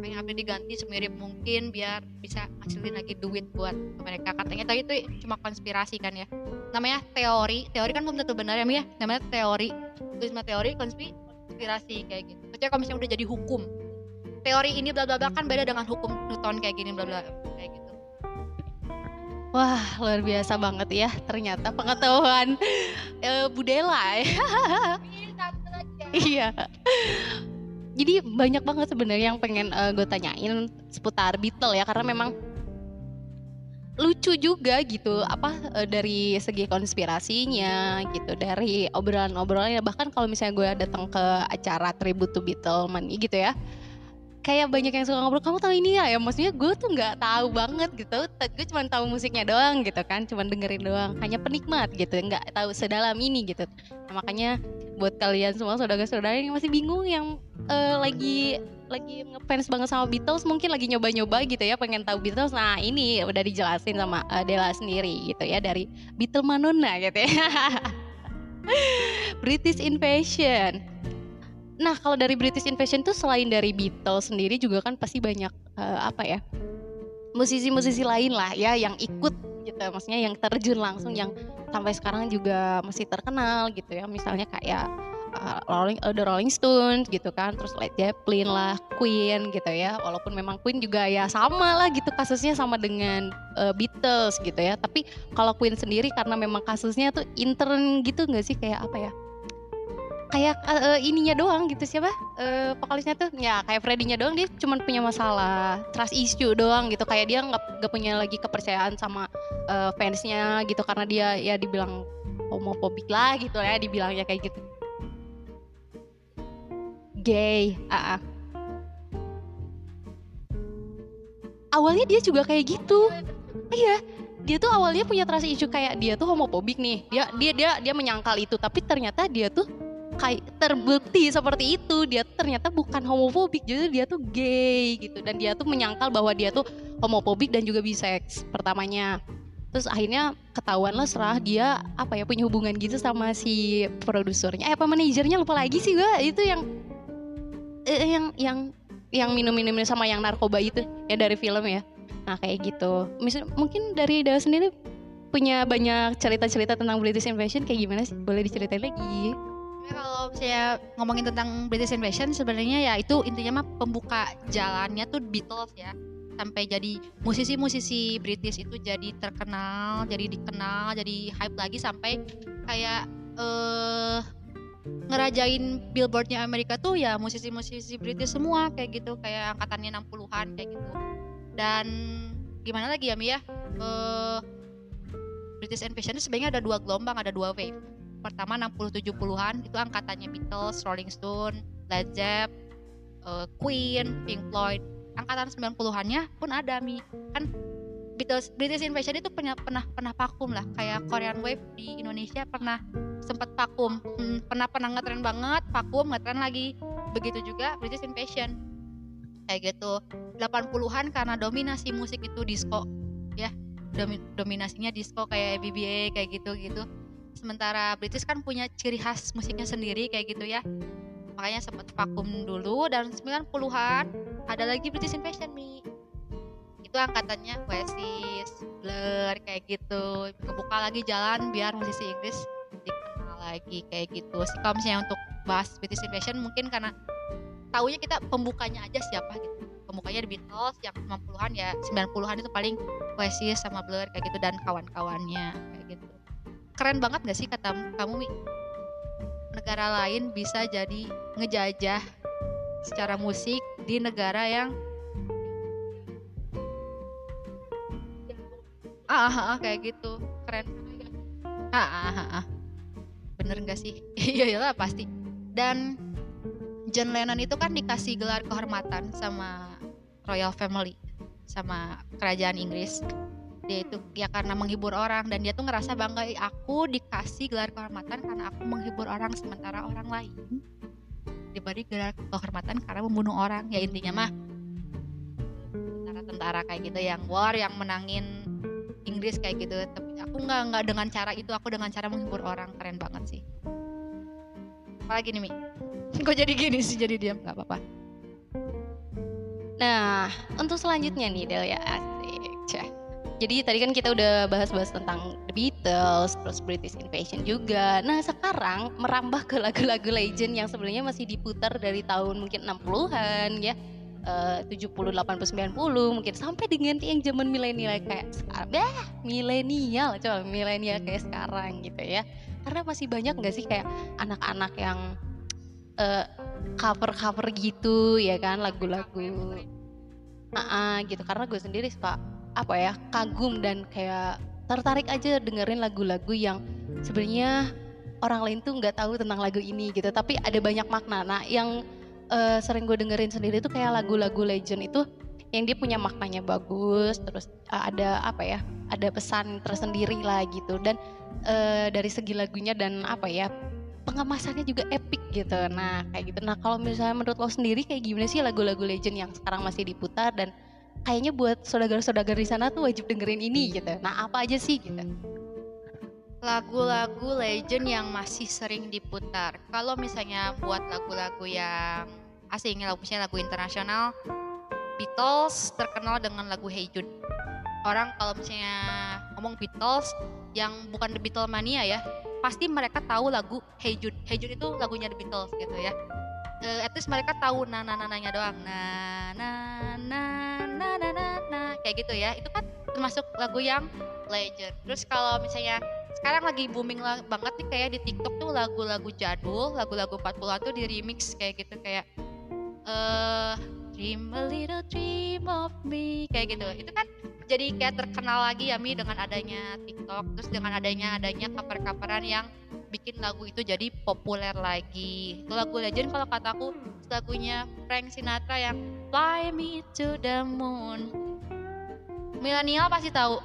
Pengen Avril diganti semirip mungkin biar bisa ngasilin lagi duit buat mereka. Katanya tadi itu cuma konspirasi kan ya. Namanya teori. Teori kan belum tentu benar ya Mi ya? Namanya teori. Tulis mah teori konspi- konspirasi kayak gitu. Kecuali kalau misalnya udah jadi hukum teori ini bla bla bla kan beda dengan hukum Newton kayak gini bla bla kayak gitu Wah, luar biasa banget ya ternyata pengetahuan eh, Budela ya. *laughs* Iya. Jadi banyak banget sebenarnya yang pengen gue tanyain seputar Beatle ya karena memang lucu juga gitu apa eh, dari segi konspirasinya gitu dari obrolan-obrolannya bahkan kalau misalnya gue datang ke acara tribute to Beatlemania gitu ya kayak banyak yang suka ngobrol kamu tahu ini ya? Ya maksudnya gue tuh nggak tahu banget gitu. Gue cuma tahu musiknya doang gitu kan cuma dengerin doang. Hanya penikmat gitu nggak tahu sedalam ini gitu. Nah, makanya buat kalian semua saudara-saudara yang masih bingung yang eh, lagi lagi ngefans banget sama Beatles mungkin lagi nyoba-nyoba gitu ya pengen tahu Beatles nah ini udah dijelasin sama eh, Della sendiri gitu ya dari Beatlemanona gitu ya. *laughs* British Invasion Nah, kalau dari British Invasion tuh selain dari Beatles sendiri juga kan pasti banyak eh, apa ya? musisi-musisi lain lah ya yang ikut gitu. Maksudnya yang terjun langsung yang sampai sekarang juga masih terkenal gitu ya. Misalnya kayak eh, Rolling eh, The Rolling Stones gitu kan, terus Led Zeppelin lah, Queen gitu ya. Walaupun memang Queen juga ya sama lah gitu kasusnya sama dengan eh, Beatles gitu ya. Tapi kalau Queen sendiri karena memang kasusnya tuh intern gitu nggak sih kayak apa ya? Kayak eh, ininya doang gitu siapa? Eh, vokalisnya tuh ya kayak Freddy-nya doang dia cuma punya masalah trust issue doang gitu. Kayak dia nggak nggak punya lagi kepercayaan sama eh, fansnya gitu karena dia ya dibilang homofobik lah gitu ya dibilangnya kayak gitu. Gay ah ah. awalnya dia juga kayak gitu. Iya dia tuh awalnya punya trust issue kayak dia tuh homofobik nih. Dia dia dia dia menyangkal itu tapi ternyata dia tuh kayak terbukti seperti itu. Dia ternyata bukan homofobik jadi dia tuh gay gitu. Dan dia tuh menyangkal bahwa dia tuh homofobik dan juga bisex pertamanya. Terus akhirnya ketahuan lah serah dia apa ya punya hubungan gitu sama si produsernya. Eh apa manajernya lupa lagi sih gue itu yang eh, yang yang yang minum-minum sama yang narkoba itu ya dari film ya. Nah kayak gitu. Misal, mungkin dari Dawa sendiri punya banyak cerita-cerita tentang British Invasion kayak gimana sih? Boleh diceritain lagi kalau saya ngomongin tentang British Invasion sebenarnya ya itu intinya mah pembuka jalannya tuh Beatles ya. Sampai jadi musisi-musisi British itu jadi terkenal, jadi dikenal, jadi hype lagi sampai kayak eh ngerajain billboardnya Amerika tuh ya musisi-musisi British semua kayak gitu. Kayak angkatannya 60-an kayak gitu. Dan gimana lagi ya Mi ya? Eh, British Invasion sebenarnya ada dua gelombang ada dua wave pertama 60 70-an itu angkatannya Beatles, Rolling Stone, Led Zepp, eh, Queen, Pink Floyd. Angkatan 90-annya pun ada Mi. Kan Beatles British Invasion itu pernah pernah pernah vakum lah. Kayak Korean Wave di Indonesia pernah sempat vakum. Hmm, pernah pernah ngetren banget vakum ngetren lagi. Begitu juga British Invasion. Kayak gitu. 80-an karena dominasi musik itu disco ya. Domi dominasinya disco kayak BBA kayak gitu gitu sementara British kan punya ciri khas musiknya sendiri kayak gitu ya. Makanya sempat vakum dulu dan 90-an ada lagi British Invasion nih itu angkatannya Oasis, Blur kayak gitu. Kebuka lagi jalan biar musisi Inggris dikenal lagi kayak gitu. Sih kalau misalnya untuk bahas British Invasion mungkin karena taunya kita pembukanya aja siapa gitu. Pembukanya The Beatles yang 90-an ya 90-an itu paling Oasis sama Blur kayak gitu dan kawan-kawannya kayak keren banget gak sih kata kamu Mi? negara lain bisa jadi ngejajah secara musik di negara yang ah, ah, ah kayak gitu. Keren. Ah, ah, ah, ah. bener nggak sih? *laughs* Iya iyalah pasti. Dan John Lennon itu kan dikasih gelar kehormatan sama royal family sama kerajaan Inggris dia itu ya karena menghibur orang dan dia tuh ngerasa bangga aku dikasih gelar kehormatan karena aku menghibur orang sementara orang lain. Diberi gelar kehormatan karena membunuh orang ya intinya mah tentara-tentara kayak gitu yang war yang menangin Inggris kayak gitu. Tapi aku nggak nggak dengan cara itu aku dengan cara menghibur orang. Keren banget sih. Apalagi nih Mi? *laughs* Kok jadi gini sih? Jadi diam nggak apa-apa. Nah, untuk selanjutnya nih Del ya. Asik. Cah. Jadi tadi kan kita udah bahas-bahas tentang The Beatles, terus British Invasion juga. Nah, sekarang merambah ke lagu-lagu legend yang sebenarnya masih diputar dari tahun mungkin 60-an ya. Uh, 70, 80, 90 mungkin sampai dengan yang zaman milenial kayak sekarang. Bah, milenial, coba milenial kayak sekarang gitu ya. Karena masih banyak nggak sih kayak anak-anak yang uh, cover-cover gitu ya kan lagu-lagu uh -uh, gitu karena gue sendiri suka apa ya kagum dan kayak tertarik aja dengerin lagu-lagu yang sebenarnya orang lain tuh nggak tahu tentang lagu ini gitu. Tapi ada banyak makna. Nah yang uh, sering gue dengerin sendiri tuh kayak lagu-lagu legend itu yang dia punya maknanya bagus terus uh, ada apa ya ada pesan tersendiri lah gitu. Dan uh, dari segi lagunya dan apa ya pengemasannya juga epic gitu. Nah kayak gitu. Nah kalau misalnya menurut lo sendiri kayak gimana sih lagu-lagu legend yang sekarang masih diputar dan kayaknya buat saudagar-saudagar di sana tuh wajib dengerin ini gitu nah apa aja sih gitu lagu-lagu legend yang masih sering diputar kalau misalnya buat lagu-lagu yang asing lagu misalnya lagu internasional Beatles terkenal dengan lagu Hey Jude orang kalau misalnya ngomong Beatles yang bukan The Beatlemania ya pasti mereka tahu lagu Hey Jude. Hey Jude itu lagunya The Beatles gitu ya. Uh, at least mereka tahu na na nanya doang. Na na na na na na na kayak gitu ya. Itu kan termasuk lagu yang legend. Terus kalau misalnya sekarang lagi booming banget nih kayak di TikTok tuh lagu-lagu jadul, lagu-lagu 40-an tuh di remix kayak gitu kayak uh, Dream a little dream of me kayak gitu. Itu kan jadi kayak terkenal lagi ya Mi dengan adanya TikTok terus dengan adanya adanya cover-coveran yang bikin lagu itu jadi populer lagi. Itu lagu legend kalau kataku lagunya Frank Sinatra yang Fly Me to the Moon. Milenial pasti tahu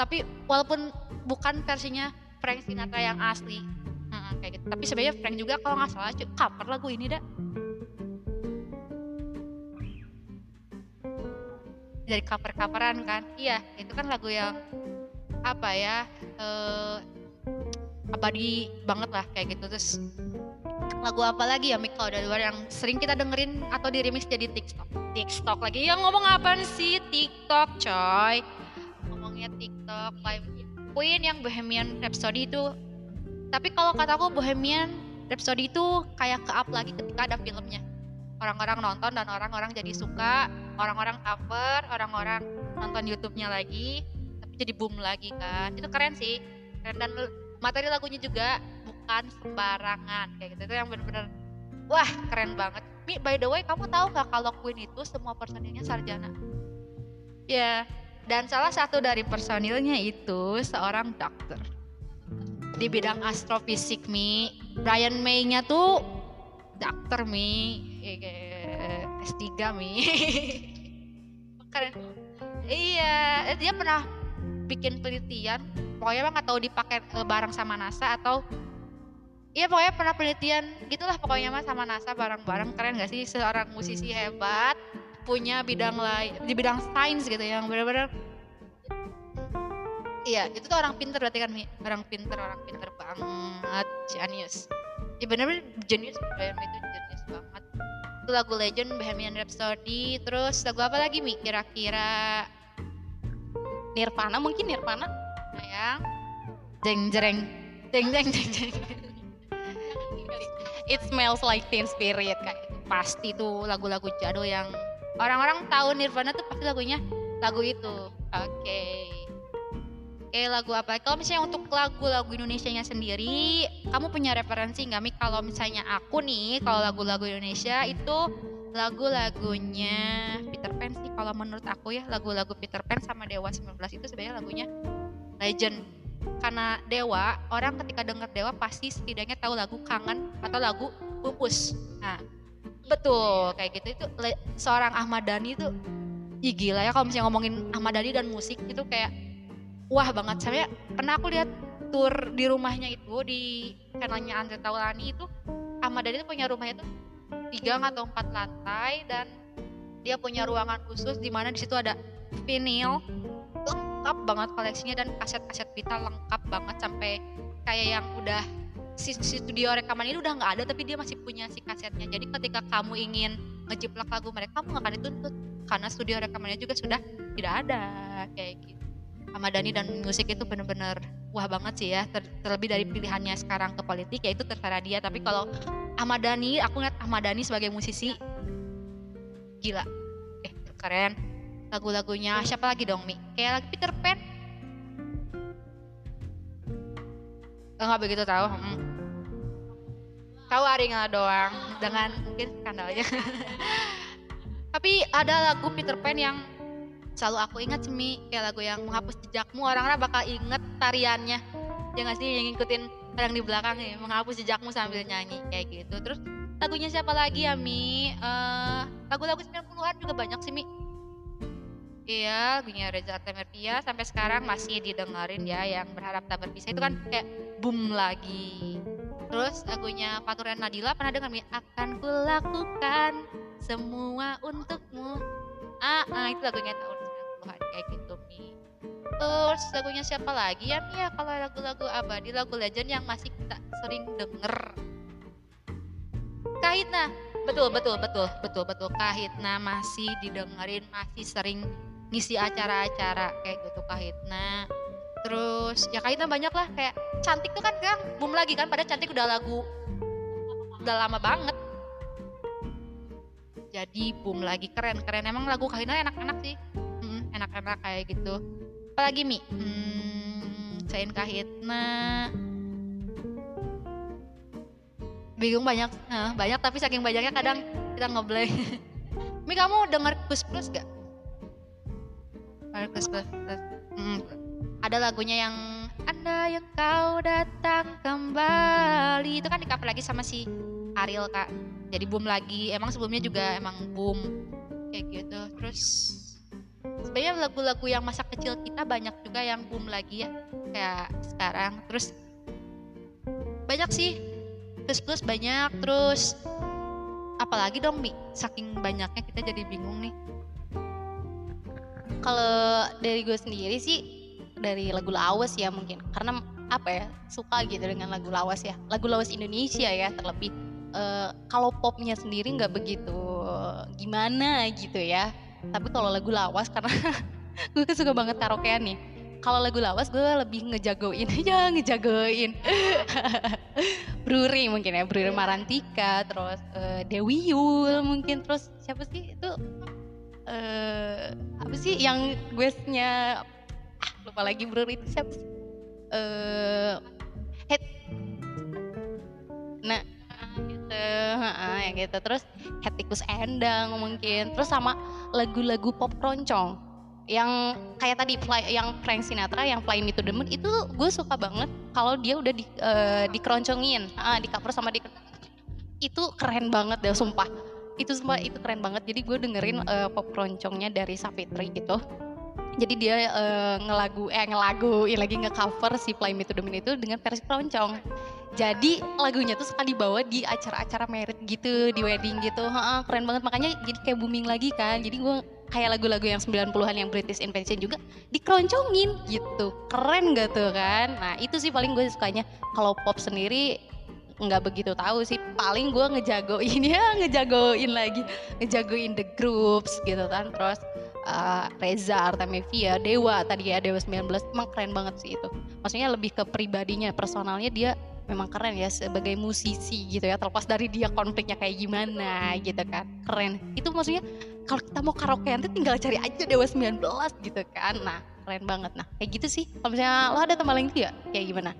tapi walaupun bukan versinya Frank Sinatra yang asli. Nah, kayak gitu. Tapi sebenarnya Frank juga kalau nggak salah cover lagu ini dah dari cover-coveran kan. Iya itu kan lagu yang apa ya uh, abadi banget lah kayak gitu. Terus lagu apa lagi ya Mik kalau dari luar yang sering kita dengerin atau di remix jadi TikTok? TikTok lagi. Yang ngomong apa sih? TikTok coy. Ngomongnya TikTok live Queen yang Bohemian Rhapsody itu. Tapi kalau kataku Bohemian Rhapsody itu kayak ke up lagi ketika ada filmnya. Orang-orang nonton dan orang-orang jadi suka. Orang-orang cover orang-orang nonton YouTube-nya lagi. Tapi jadi boom lagi kan. Itu keren sih. Keren dan materi lagunya juga bukan sembarangan kayak gitu. Itu yang bener-bener wah keren banget. Mi by the way kamu tahu nggak kalau Queen itu semua personilnya sarjana? Ya dan salah satu dari personilnya itu seorang dokter. Di bidang astrofisik Mi. Brian May-nya tuh dokter Mi. S3 Mi. *laughs* Keren. Iya dia pernah bikin penelitian pokoknya nggak tahu dipakai eh, bareng sama NASA atau Iya pokoknya pernah penelitian gitulah pokoknya mah sama NASA bareng-bareng keren gak sih seorang musisi hebat punya bidang lain di bidang sains gitu yang benar-benar Iya, itu tuh orang pinter berarti kan? Orang pinter, orang pinter banget, genius. Ya bener-bener genius, Brian itu genius banget. Itu lagu Legend, Bohemian Rhapsody, terus lagu apa lagi Mi? Kira-kira Nirvana mungkin Nirvana. Sayang. Jeng jreng jeng jeng jeng jeng. It smells like Teen Spirit kayak gitu. pasti tuh lagu-lagu jadul yang orang-orang tahu Nirvana tuh pasti lagunya lagu itu. Oke. Oke lagu apa? Kalau misalnya untuk lagu-lagu Indonesia-nya sendiri kamu punya referensi nggak Mi? Kalau misalnya aku nih kalau lagu-lagu Indonesia itu lagu-lagunya Peter Pan sih kalau menurut aku ya lagu-lagu Peter Pan sama Dewa 19 itu sebenarnya lagunya legend. Karena Dewa orang ketika dengar Dewa pasti setidaknya tahu lagu kangen atau lagu pupus. Nah betul kayak gitu. Itu seorang Ahmad Dhani itu Ih gila ya kalau misalnya ngomongin Ahmad Dhani dan musik itu kayak wah banget. Saya pernah aku lihat tour di rumahnya itu di channelnya Andre Taulani itu Ahmad Dhani itu punya rumahnya tuh tiga atau empat lantai dan dia punya ruangan khusus di mana di situ ada vinyl lengkap banget koleksinya dan kaset-kaset Vita lengkap banget sampai kayak yang udah si, si studio rekaman ini udah nggak ada tapi dia masih punya si kasetnya. Jadi ketika kamu ingin ngejiplak lagu mereka kamu nggak akan dituntut karena studio rekamannya juga sudah tidak ada kayak gitu. Ahmad Dhani dan musik itu bener-bener wah banget sih ya Ter- terlebih dari pilihannya sekarang ke politik ya itu terserah dia. Tapi kalau Ahmad Dhani aku ngeliat Ahmad Dhani sebagai musisi. Gila. Eh keren. Lagu-lagunya siapa lagi dong Mi? Kayak lagu Peter Pan. Eh, nggak begitu tahu hmm. tahu Aringa doang dengan mungkin skandalnya. *laughs* Tapi ada lagu Peter Pan yang selalu aku ingat Mi. Kayak lagu yang menghapus jejakmu orang-orang bakal inget tariannya. Ya sih yang ngikutin orang di belakang ya menghapus jejakmu sambil nyanyi kayak gitu terus lagunya siapa lagi ya Mi Eh, lagu-lagu 90-an juga banyak sih Mi Iya, lagunya Reza Artamevia sampai sekarang masih didengerin ya yang berharap tak berpisah itu kan kayak boom lagi. Terus lagunya Faturan Nadila pernah dengar Mi? Akan kulakukan semua untukmu. Ah, ah, itu lagunya tahun 90-an kayak gitu Terus lagunya siapa lagi ya Mi ya kalau lagu-lagu abadi, lagu legend yang masih kita sering denger. Kahitna, betul betul betul betul betul Kahitna masih didengerin, masih sering ngisi acara-acara kayak gitu Kahitna. Terus ya Kahitna banyak lah kayak cantik tuh kan sekarang boom lagi kan pada cantik udah lagu udah lama banget. Jadi boom lagi keren keren emang lagu Kahitna enak-enak sih. Enak-enak kayak gitu. Apalagi Mi? Hmm, selain Kahitna. Bingung banyak Nah, banyak tapi saking banyaknya kadang kita ngeblank *laughs* Mi kamu denger Kus Plus gak? Denger Kus Plus Hmm, ada lagunya yang Anda yang kau datang kembali. Itu kan di cover lagi sama si Ariel kak. Jadi boom lagi. Emang sebelumnya juga emang boom. Kayak gitu. Terus sebenarnya lagu-lagu yang masa kecil kita banyak juga yang boom lagi ya kayak sekarang. Terus banyak sih. Plus plus banyak terus apalagi dong Mi? Saking banyaknya kita jadi bingung nih. Kalau dari gue sendiri sih dari lagu lawas ya mungkin. Karena apa ya suka gitu dengan lagu lawas ya. Lagu lawas Indonesia ya terlebih. Eh, kalau popnya sendiri nggak begitu gimana gitu ya tapi kalau lagu lawas karena *laughs* gue suka banget karaokean nih kalau lagu lawas gue lebih ngejagoin aja *laughs* ngejagoin. *laughs* Bruri mungkin ya Bruri Marantika terus eh, Dewi Yul mungkin terus siapa sih itu eh apa sih yang gue-nya ah, lupa lagi Bruri itu siapa sih? Eh head. Nah gitu heeh, yang gitu. Terus Hetikus Endang mungkin. Terus sama lagu-lagu pop keroncong yang kayak tadi Fly- yang Frank Sinatra yang Fly Me to the Moon itu gue suka banget kalau dia udah di eh, dikeroncongin. Ah, di cover sama di itu keren banget deh sumpah. Itu sumpah itu keren banget. Jadi gue dengerin eh, pop keroncongnya dari Savitri gitu. Jadi dia uh, ngelagu eh ngelagu ya lagi ngecover si Fly Me to the Moon itu dengan versi keroncong jadi lagunya tuh suka dibawa di acara-acara merit gitu di wedding gitu. Ha, keren banget. Makanya jadi kayak booming lagi kan. Jadi gue kayak lagu-lagu yang 90-an yang British Invention juga dikeroncongin gitu. Keren gak tuh kan? Nah itu sih paling gue sukanya. Kalau pop sendiri nggak begitu tahu sih. Paling gue ngejagoin *laughs* ya ngejagoin lagi. Ngejagoin the groups gitu kan. Terus uh, Reza Artemevia Dewa. Tadi ya Dewa 19 emang keren banget sih itu. Maksudnya lebih ke pribadinya personalnya dia memang keren ya sebagai musisi gitu ya terlepas dari dia konfliknya kayak gimana gitu kan. Keren. Itu maksudnya kalau kita mau karaokean tuh tinggal cari aja Dewa 19 gitu kan. Nah keren banget. Nah kayak gitu sih. Kalau misalnya lo ada tambahan lagi ya kayak gimana?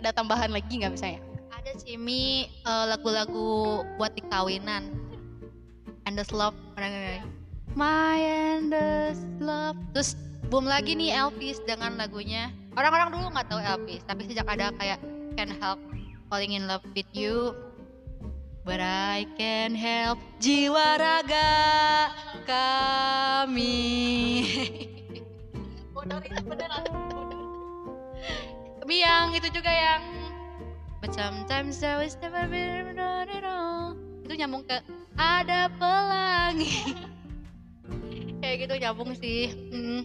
Ada tambahan lagi nggak misalnya? Ada sih mi. Uh, lagu-lagu buat di kawinan. Endless Love My Endless Love. Terus boom lagi nih Elvis dengan lagunya. Orang-orang dulu nggak tahu Elvis tapi sejak ada kayak can help falling in love with you. But I can help jiwa raga kami. *laughs* Tapi yang itu juga yang But sometimes I was never been it all. Itu nyambung ke ada pelangi. *laughs* Kayak gitu nyambung sih hmm.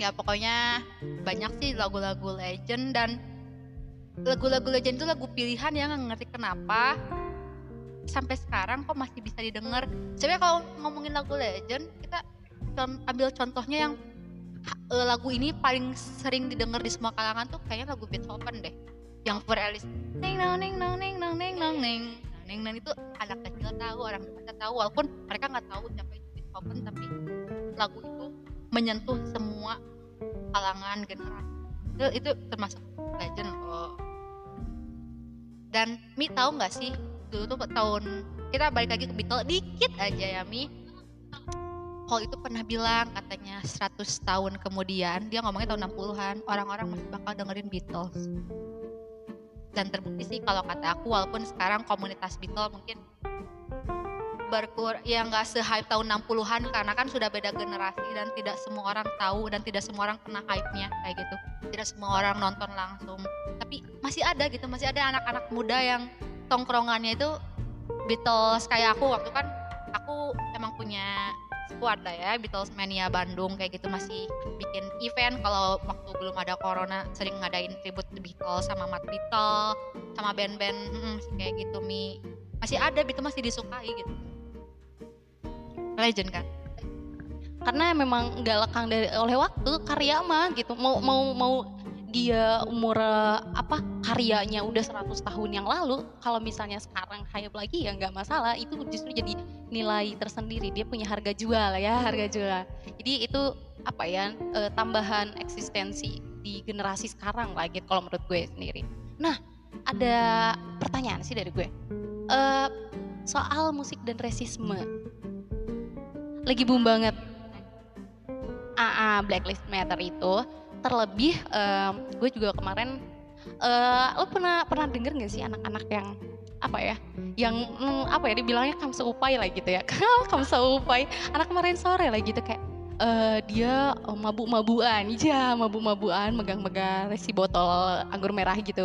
Ya pokoknya banyak sih lagu-lagu legend dan lagu-lagu legend itu lagu pilihan ya nggak ngerti kenapa sampai sekarang kok masih bisa didengar. Sebenarnya kalau ngomongin lagu legend kita ambil contohnya yang uh, lagu ini paling sering didengar di semua kalangan tuh kayaknya lagu Beethoven deh. Yang For Alice. Neng neng neng neng neng neng neng neng neng neng neng itu anak kecil tahu, orang dewasa tahu walaupun mereka nggak tahu siapa itu Beethoven tapi lagu itu menyentuh semua kalangan generasi. Itu, itu termasuk legend loh. Dan Mi tahu nggak sih dulu tuh tahun kita balik lagi ke Beatles dikit aja ya Mi. Paul itu pernah bilang katanya 100 tahun kemudian dia ngomongnya tahun 60-an orang-orang masih bakal dengerin Beatles dan terbukti sih kalau kata aku walaupun sekarang komunitas Beatles mungkin berkur ya nggak se-hype tahun 60-an karena kan sudah beda generasi dan tidak semua orang tahu dan tidak semua orang kena hype-nya kayak gitu. Tidak semua orang nonton langsung. Tapi masih ada gitu, masih ada anak-anak muda yang tongkrongannya itu Beatles kayak aku waktu kan aku emang punya squad lah ya Beatles Mania Bandung kayak gitu masih bikin event kalau waktu belum ada corona sering ngadain tribute The Beatles sama Matt Beatles sama band-band hmm, kayak gitu mi masih ada Beatles masih disukai gitu legend kan. Karena memang nggak lekang dari oleh waktu karya mah gitu. Mau mau mau dia umur apa karyanya udah 100 tahun yang lalu kalau misalnya sekarang hype lagi ya nggak masalah. Itu justru jadi nilai tersendiri. Dia punya harga jual ya harga jual. Jadi itu apa ya e, tambahan eksistensi di generasi sekarang lagi kalau menurut gue sendiri. Nah ada pertanyaan sih dari gue. E, soal musik dan resisme lagi boom banget. AA Blacklist Matter itu terlebih um, gue juga kemarin uh, lo pernah pernah denger gak sih anak-anak yang apa ya yang mm, apa ya dibilangnya kamu seupai lah gitu ya. *laughs* Kamu seupai. Anak kemarin sore lah gitu kayak uh, dia oh, mabuk-mabuan. Iya mabuk-mabuan megang-megang si botol anggur merah gitu.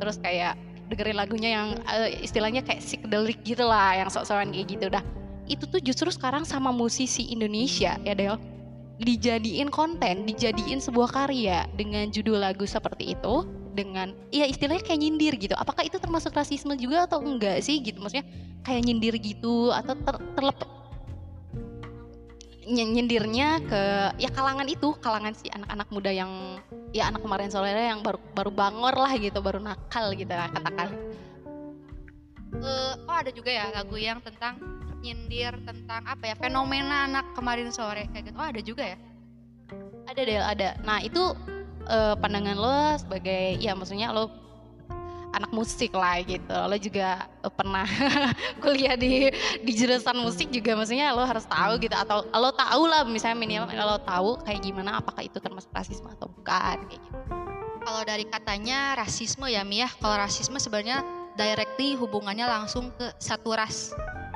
Terus kayak dengerin lagunya yang uh, istilahnya kayak psychedelic gitu lah yang sok-sokan kayak gitu dah itu tuh justru sekarang sama musisi Indonesia ya Del dijadiin konten, dijadiin sebuah karya dengan judul lagu seperti itu dengan ya istilahnya kayak nyindir gitu. Apakah itu termasuk rasisme juga atau enggak sih gitu? Maksudnya kayak nyindir gitu atau ter, terlep nyindirnya ke ya kalangan itu, kalangan si anak-anak muda yang ya anak kemarin soalnya yang baru baru bangor lah gitu, baru nakal gitu lah katakan. Uh, oh ada juga ya lagu yang tentang nyindir tentang apa ya fenomena anak kemarin sore kayak gitu. Oh ada juga ya? Ada deh ada. Nah itu uh, pandangan lo sebagai ya maksudnya lo anak musik lah gitu. Lo juga uh, pernah *laughs* kuliah di di jurusan musik juga maksudnya lo harus tahu gitu atau lo tahu lah misalnya minimal lo tahu kayak gimana apakah itu termasuk rasisme atau bukan kayak gitu. Kalau dari katanya rasisme ya Mia, kalau rasisme sebenarnya directly hubungannya langsung ke satu ras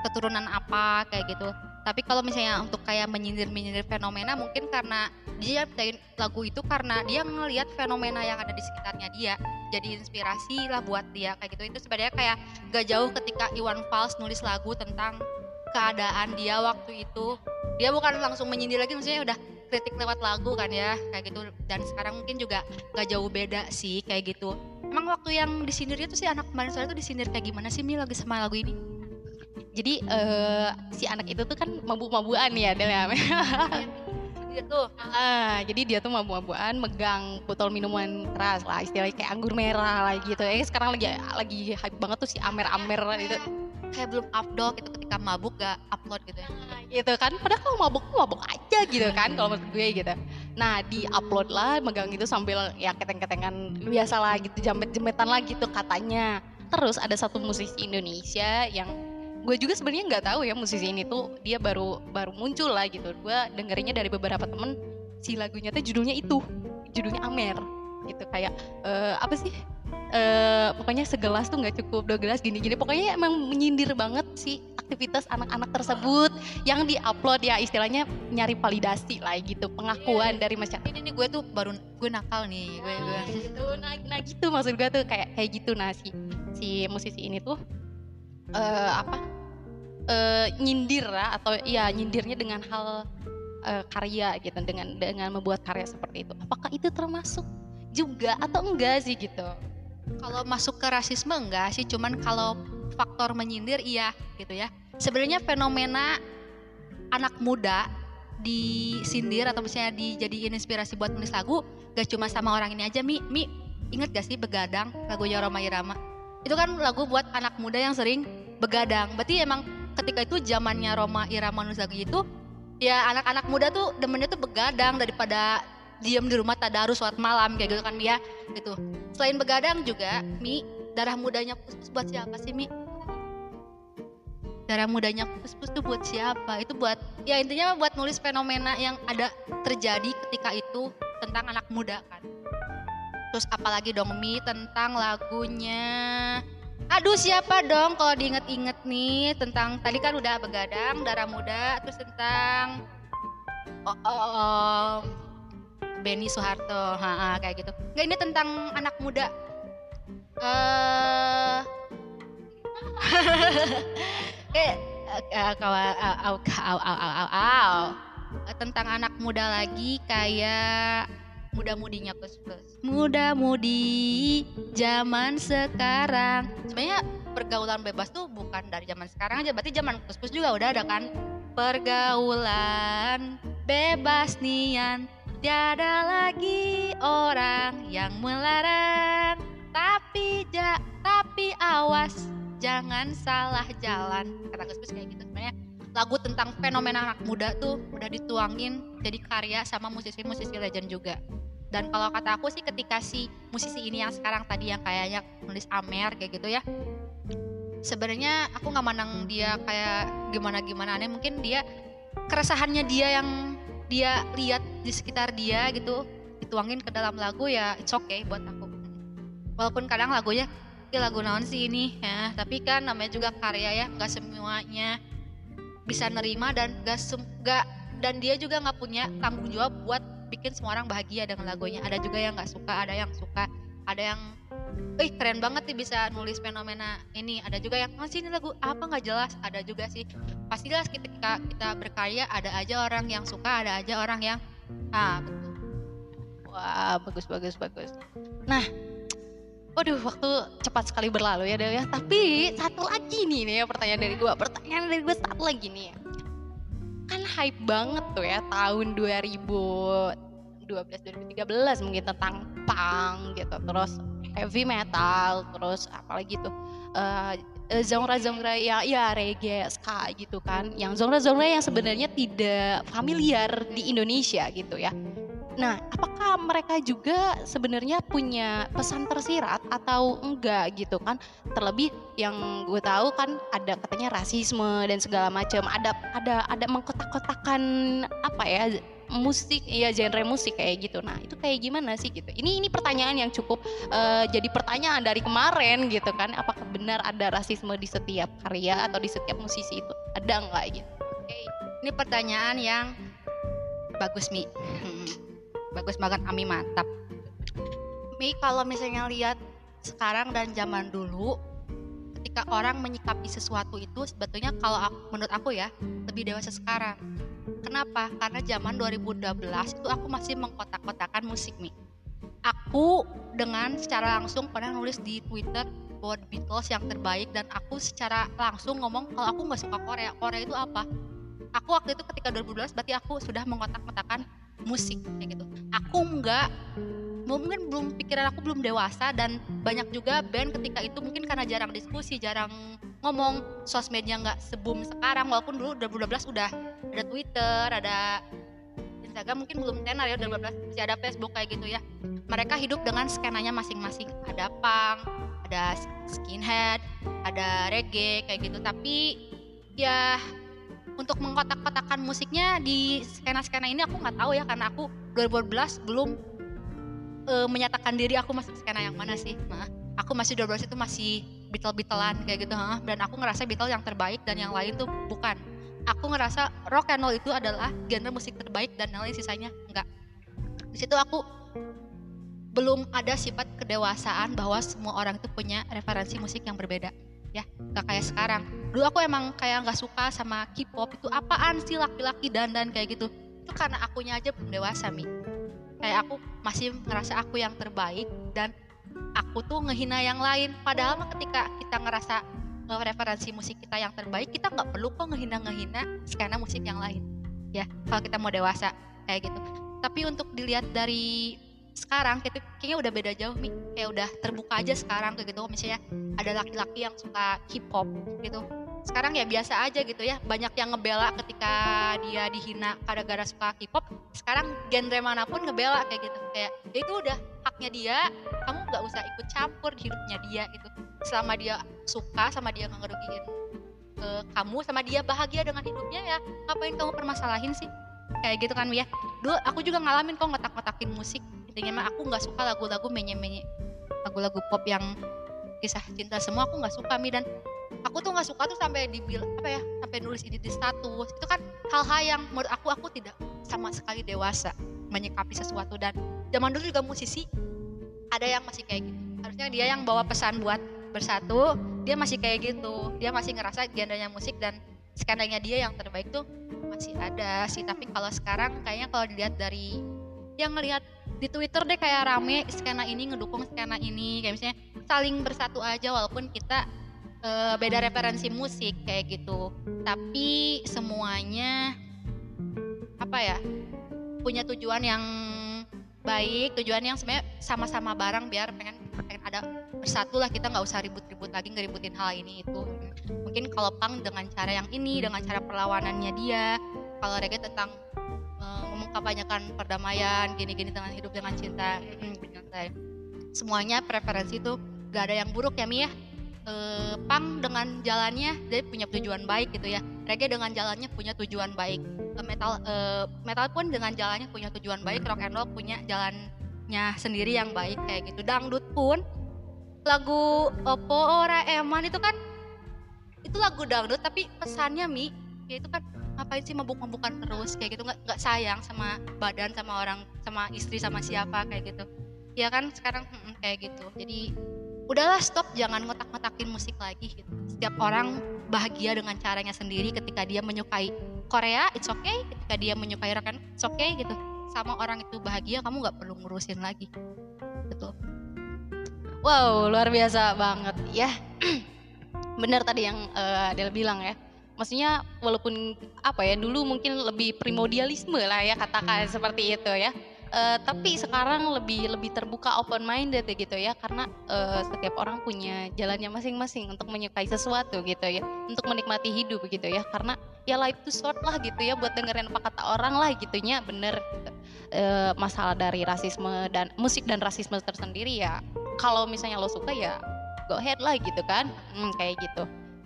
keturunan apa kayak gitu. Tapi kalau misalnya untuk kayak menyindir-menyindir fenomena mungkin karena dia bikin lagu itu karena dia ngelihat fenomena yang ada di sekitarnya dia. Jadi inspirasi lah buat dia kayak gitu. Itu sebenarnya kayak gak jauh ketika Iwan Fals nulis lagu tentang keadaan dia waktu itu. Dia bukan langsung menyindir lagi maksudnya udah kritik lewat lagu kan ya kayak gitu. Dan sekarang mungkin juga gak jauh beda sih kayak gitu. Emang waktu yang disindirnya tuh si anak kemarin sore tuh disindir kayak gimana sih Mi lagi sama lagu ini jadi eh, si anak itu tuh kan mabuk-mabuan ya Del ya. Dia tuh. Ah, jadi dia tuh mabuk-mabuan megang botol minuman keras lah istilahnya kayak anggur merah lah gitu. Eh sekarang lagi lagi hype banget tuh si amer-amer itu kayak belum upload gitu ketika mabuk gak upload gitu ya. Gitu kan. Padahal kalau mabuk mabuk aja gitu kan kalau menurut gue gitu. Nah di upload lah megang itu sambil ya keteng-ketengan biasa lah gitu jamet-jemetan lah gitu katanya. Terus ada satu musisi Indonesia yang gue juga sebenarnya nggak tahu ya musisi ini tuh dia baru baru muncul lah gitu. Gue dengerinnya dari beberapa temen si lagunya tuh judulnya itu judulnya Amer gitu. Kayak eh, apa sih? Eh pokoknya segelas tuh nggak cukup dua gelas gini-gini pokoknya emang menyindir banget sih aktivitas anak-anak tersebut yang diupload ya istilahnya nyari validasi lah gitu pengakuan dari masyarakat. Ini nih gue tuh baru gue nakal nih gue gue. Gitu. Nah, nah gitu maksud gue tuh kayak kayak gitu. Nah si si musisi ini tuh eh apa eh nyindir lah atau ya nyindirnya dengan hal eh, karya gitu dengan dengan membuat karya seperti itu. Apakah itu termasuk juga atau enggak sih gitu? Kalau masuk ke rasisme enggak sih cuman kalau faktor menyindir iya gitu ya. Sebenarnya fenomena anak muda disindir atau misalnya dijadiin inspirasi buat nulis lagu gak cuma sama orang ini aja Mi. Mi inget gak sih begadang lagunya Roma Irama? Itu kan lagu buat anak muda yang sering begadang. Berarti emang ketika itu zamannya Roma Irama lagu itu ya anak-anak muda tuh demennya tuh begadang daripada diam di rumah tadarus sholat malam kayak gitu kan dia gitu. Selain begadang juga Mi darah mudanya pus-pus buat siapa sih Mi? Darah mudanya pus-pus tuh buat siapa? Itu buat ya intinya buat nulis fenomena yang ada terjadi ketika itu tentang anak muda kan. Terus apalagi dong Mi tentang lagunya aduh siapa dong kalau diinget-inget nih tentang tadi kan udah begadang darah muda terus tentang oh, oh, oh, Benny Soeharto ha, ha, kayak gitu nggak ini tentang anak muda eh *laughs* eh eh. Eh, tentang anak muda lagi kayak muda-mudinya plus plus. Muda-mudi zaman sekarang. Sebenarnya pergaulan bebas tuh bukan dari zaman sekarang aja berarti zaman plus plus juga udah ada kan? Pergaulan bebas nian. Tiada lagi orang yang melarang. Tapi ja, tapi awas jangan salah jalan. Kata Gus Gus kayak gitu sebenarnya lagu tentang fenomena anak muda tuh udah dituangin jadi karya sama musisi-musisi legend juga. Dan kalau kata aku sih ketika si musisi ini yang sekarang tadi yang kayaknya nulis Amer kayak gitu ya sebenarnya aku nggak mandang dia kayak gimana gimana aneh mungkin dia keresahannya dia yang dia lihat di sekitar dia gitu dituangin ke dalam lagu ya it's okay buat aku. Walaupun kadang lagunya ya lagu naon sih ini? Ya tapi kan namanya juga karya ya nggak semuanya bisa nerima dan gak, sem- gak dan dia juga nggak punya tanggung jawab buat bikin semua orang bahagia dengan lagunya. Ada juga yang nggak suka ada yang suka ada yang Ih keren banget nih bisa nulis fenomena ini. Ada juga yang masih ini lagu apa? Nggak jelas. Ada juga sih. Pasti jelas ketika kita berkarya ada aja orang yang suka ada aja orang yang ah betul. Wah, bagus bagus bagus. Nah, waduh waktu cepat sekali berlalu ya Del ya. Tapi satu lagi nih nih ya pertanyaan dari gua. Pertanyaan dari gua satu lagi nih. Kan hype banget tuh ya tahun 2012 2013 mungkin tentang punk gitu. Terus heavy metal, terus apalagi tuh eh, genre-genre ya ya reggae, ska gitu kan. Yang genre-genre yang sebenarnya tidak familiar di Indonesia gitu ya. Nah, apakah mereka juga sebenarnya punya pesan tersirat atau enggak gitu kan? Terlebih yang gue tahu kan ada katanya rasisme dan segala macam. Ada ada ada mengkotak-kotakan apa ya musik ya genre musik kayak gitu. Nah, itu kayak gimana sih gitu? Ini ini pertanyaan yang cukup eh, jadi pertanyaan dari kemarin gitu kan. Apakah benar ada rasisme di setiap karya atau di setiap musisi itu? Ada enggak gitu? Oke, Ini pertanyaan yang bagus Mi. Hmm, *laughs* bagus banget Ami mantap. Mi kalau misalnya lihat sekarang dan zaman dulu, ketika orang menyikapi sesuatu itu sebetulnya kalau aku, menurut aku ya lebih dewasa sekarang. Kenapa? Karena zaman 2012 itu aku masih mengkotak-kotakan musik Mi. Aku dengan secara langsung pernah nulis di Twitter The Beatles yang terbaik dan aku secara langsung ngomong kalau aku nggak suka Korea. Korea itu apa? Aku waktu itu ketika 2012 berarti aku sudah mengotak-kotakan musik kayak gitu. Aku enggak mungkin belum pikiran aku belum dewasa dan banyak juga band ketika itu mungkin karena jarang diskusi jarang ngomong sosmednya nggak sebum sekarang walaupun dulu 2012 udah ada Twitter ada Instagram mungkin belum tenar ya 2012 masih ada Facebook kayak gitu ya. Mereka hidup dengan skenanya masing-masing. Ada punk ada skinhead ada reggae kayak gitu. Tapi ya untuk mengkotak-kotakan musiknya di skena-skena ini aku nggak tahu ya karena aku 2012 belum uh, menyatakan diri aku masuk skena yang mana sih. Nah, aku masih 12 itu masih Beatle-Beatlean kayak gitu, huh? dan aku ngerasa Beatles yang terbaik dan yang lain tuh bukan. Aku ngerasa rock and roll itu adalah genre musik terbaik dan yang lain sisanya enggak. Di situ aku belum ada sifat kedewasaan bahwa semua orang itu punya referensi musik yang berbeda ya gak kayak sekarang dulu aku emang kayak nggak suka sama K-pop. Itu apaan sih laki-laki dandan kayak gitu? Itu karena akunya aja belum dewasa mi. Kayak aku masih ngerasa aku yang terbaik dan aku tuh ngehina yang lain. Padahal mah ketika kita ngerasa referensi musik kita yang terbaik kita nggak perlu kok ngehina ngehina skena musik yang lain. Ya kalau kita mau dewasa kayak gitu. Tapi untuk dilihat dari sekarang gitu kayaknya udah beda jauh nih kayak udah terbuka aja sekarang kayak gitu. Misalnya ada laki-laki yang suka hip hop gitu sekarang ya biasa aja gitu ya. Banyak yang ngebela ketika dia dihina gara-gara suka hip hop sekarang genre mana pun ngebela kayak gitu. Kayak ya itu udah haknya dia. Kamu nggak usah ikut campur di hidupnya dia gitu. Selama dia suka sama dia nggak ngerugiin ke kamu sama dia bahagia dengan hidupnya ya ngapain kamu permasalahin sih? Kayak gitu kan ya dulu aku juga ngalamin kok ngotak-ngotakin musik. Intinya mah aku nggak suka lagu-lagu menye-menye lagu-lagu pop yang kisah cinta semua aku nggak suka mi. Dan aku tuh nggak suka tuh sampai dibilang apa ya sampai nulis ini di status itu kan hal-hal yang menurut aku aku tidak sama sekali dewasa menyikapi sesuatu. Dan zaman dulu juga musisi ada yang masih kayak gitu. Harusnya dia yang bawa pesan buat bersatu dia masih kayak gitu. Dia masih ngerasa genrenya musik dan skenanya dia yang terbaik tuh masih ada sih. Tapi kalau sekarang kayaknya kalau dilihat dari yang ngelihat di Twitter deh kayak rame skena ini ngedukung skena ini. Kayak misalnya saling bersatu aja walaupun kita uh, beda referensi musik kayak gitu. Tapi semuanya apa ya punya tujuan yang baik tujuan yang sebenarnya sama-sama bareng biar pengen pengen ada bersatu lah. Kita nggak usah ribut-ribut lagi ngeributin hal ini itu. Mungkin kalau pang dengan cara yang ini dengan cara perlawanannya dia kalau reggae tentang mengkampanyekan perdamaian gini-gini dengan hidup dengan cinta semuanya preferensi itu gak ada yang buruk ya Mi ya e, pang dengan jalannya dia punya tujuan baik gitu ya. Reggae dengan jalannya punya tujuan baik. E, metal e, metal pun dengan jalannya punya tujuan baik rock and roll punya jalannya sendiri yang baik kayak gitu. Dangdut pun lagu Oppo Ora Eman itu kan itu lagu dangdut tapi pesannya Mi ya itu kan ngapain sih mabuk-mabukan terus? kayak gitu. Nggak nggak sayang sama badan sama orang sama istri sama siapa kayak gitu. Ya kan sekarang hmm, kayak gitu. Jadi udahlah stop jangan ngotak-ngotakin musik lagi gitu. setiap orang bahagia dengan caranya sendiri ketika dia menyukai Korea it's okay. Ketika dia menyukai rock and it's okay gitu. Sama orang itu bahagia kamu nggak perlu ngurusin lagi. Betul wow luar biasa banget. Ya *clears throat* benar tadi yang uh, Adel bilang ya. Maksudnya walaupun apa ya dulu mungkin lebih primordialisme lah ya katakan seperti itu ya uh, tapi sekarang lebih lebih terbuka open minded gitu ya. Karena uh, setiap orang punya jalannya masing-masing untuk menyukai sesuatu gitu ya. Untuk menikmati hidup gitu ya. Karena ya life too short lah gitu ya buat dengerin apa kata orang lah gitunya. Bener. Uh, masalah dari rasisme dan musik dan rasisme tersendiri ya. Kalau misalnya lo suka ya go ahead lah gitu kan. Hmm, kayak gitu.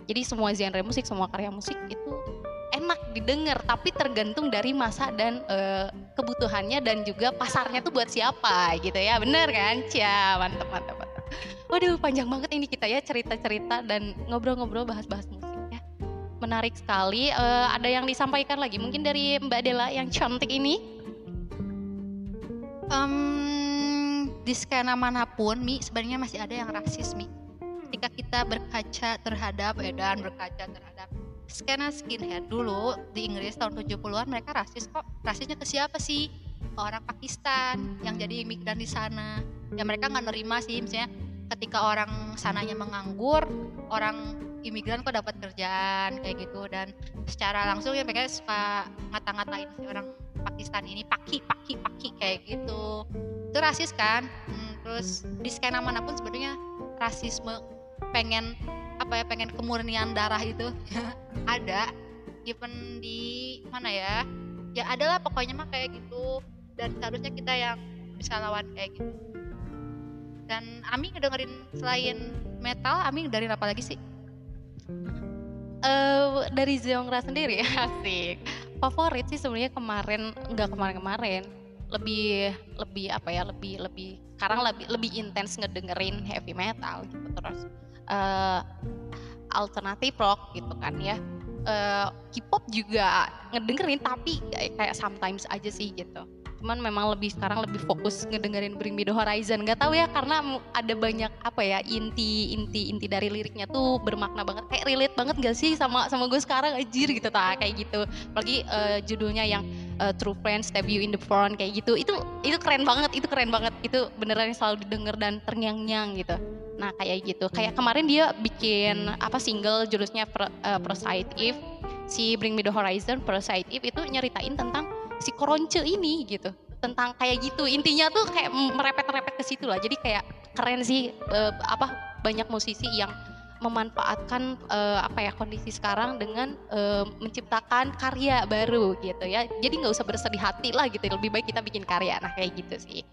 Jadi semua genre musik, semua karya musik itu enak didengar, tapi tergantung dari masa dan e, kebutuhannya dan juga pasarnya tuh buat siapa gitu ya. Bener kan? Cia, mantep mantep mantep. Waduh, panjang banget ini kita ya cerita-cerita dan ngobrol-ngobrol bahas-bahas musik ya. menarik sekali. Uh, ada yang disampaikan lagi mungkin dari Mbak Dela yang cantik ini? Um, di skena mana pun, Mi sebenarnya masih ada yang rasis, Mi. Ketika kita berkaca terhadap Edan, berkaca terhadap skena skinhead dulu di Inggris tahun 70-an mereka rasis kok. Rasisnya ke siapa sih? Ke orang Pakistan yang jadi imigran di sana. Ya mereka nggak nerima sih misalnya ketika orang sananya menganggur, orang imigran kok dapat kerjaan kayak gitu dan secara langsung ya mereka suka ngata-ngatain si orang Pakistan ini paki paki paki kayak gitu itu rasis kan hmm, terus di skena mana pun sebenarnya rasisme pengen apa ya pengen kemurnian darah itu. *laughs* Ada even di mana ya ya adalah pokoknya mah kayak gitu. Dan seharusnya kita yang bisa lawan kayak gitu. Dan Ami ngedengerin selain metal Ami ngedengerin apa lagi sih? Uh, dari Zeongra sendiri *laughs* asik. Favorit sih sebenarnya kemarin nggak kemarin-kemarin. Lebih lebih apa ya lebih lebih sekarang lebih lebih intens ngedengerin heavy metal gitu terus uh, alternatif rock gitu kan ya. Uh, K-pop juga ngedengerin tapi kayak, kayak sometimes aja sih gitu cuman memang lebih sekarang lebih fokus ngedengerin Bring Me The Horizon. Nggak tahu ya karena ada banyak apa ya inti inti inti dari liriknya tuh bermakna banget. Kayak relate banget gak sih sama sama gue sekarang? Anjir gitu tak kayak gitu. Apalagi uh, judulnya yang uh, True Friends Stab You in the Front kayak gitu. Itu itu keren banget itu keren banget. Itu beneran selalu didengar dan terngiang-ngiang gitu. Nah kayak gitu. Kayak kemarin dia bikin apa single judulnya Pro, uh, Prosite If si Bring Me The Horizon Prosite If itu nyeritain tentang si koronce ini gitu. Tentang kayak gitu. Intinya tuh kayak merepet-merepet ke situ lah. Jadi kayak keren sih uh, apa banyak musisi yang memanfaatkan uh, apa ya kondisi sekarang dengan uh, menciptakan karya baru gitu ya. Jadi nggak usah bersedih hati lah gitu. Lebih baik kita bikin karya. Nah kayak gitu sih.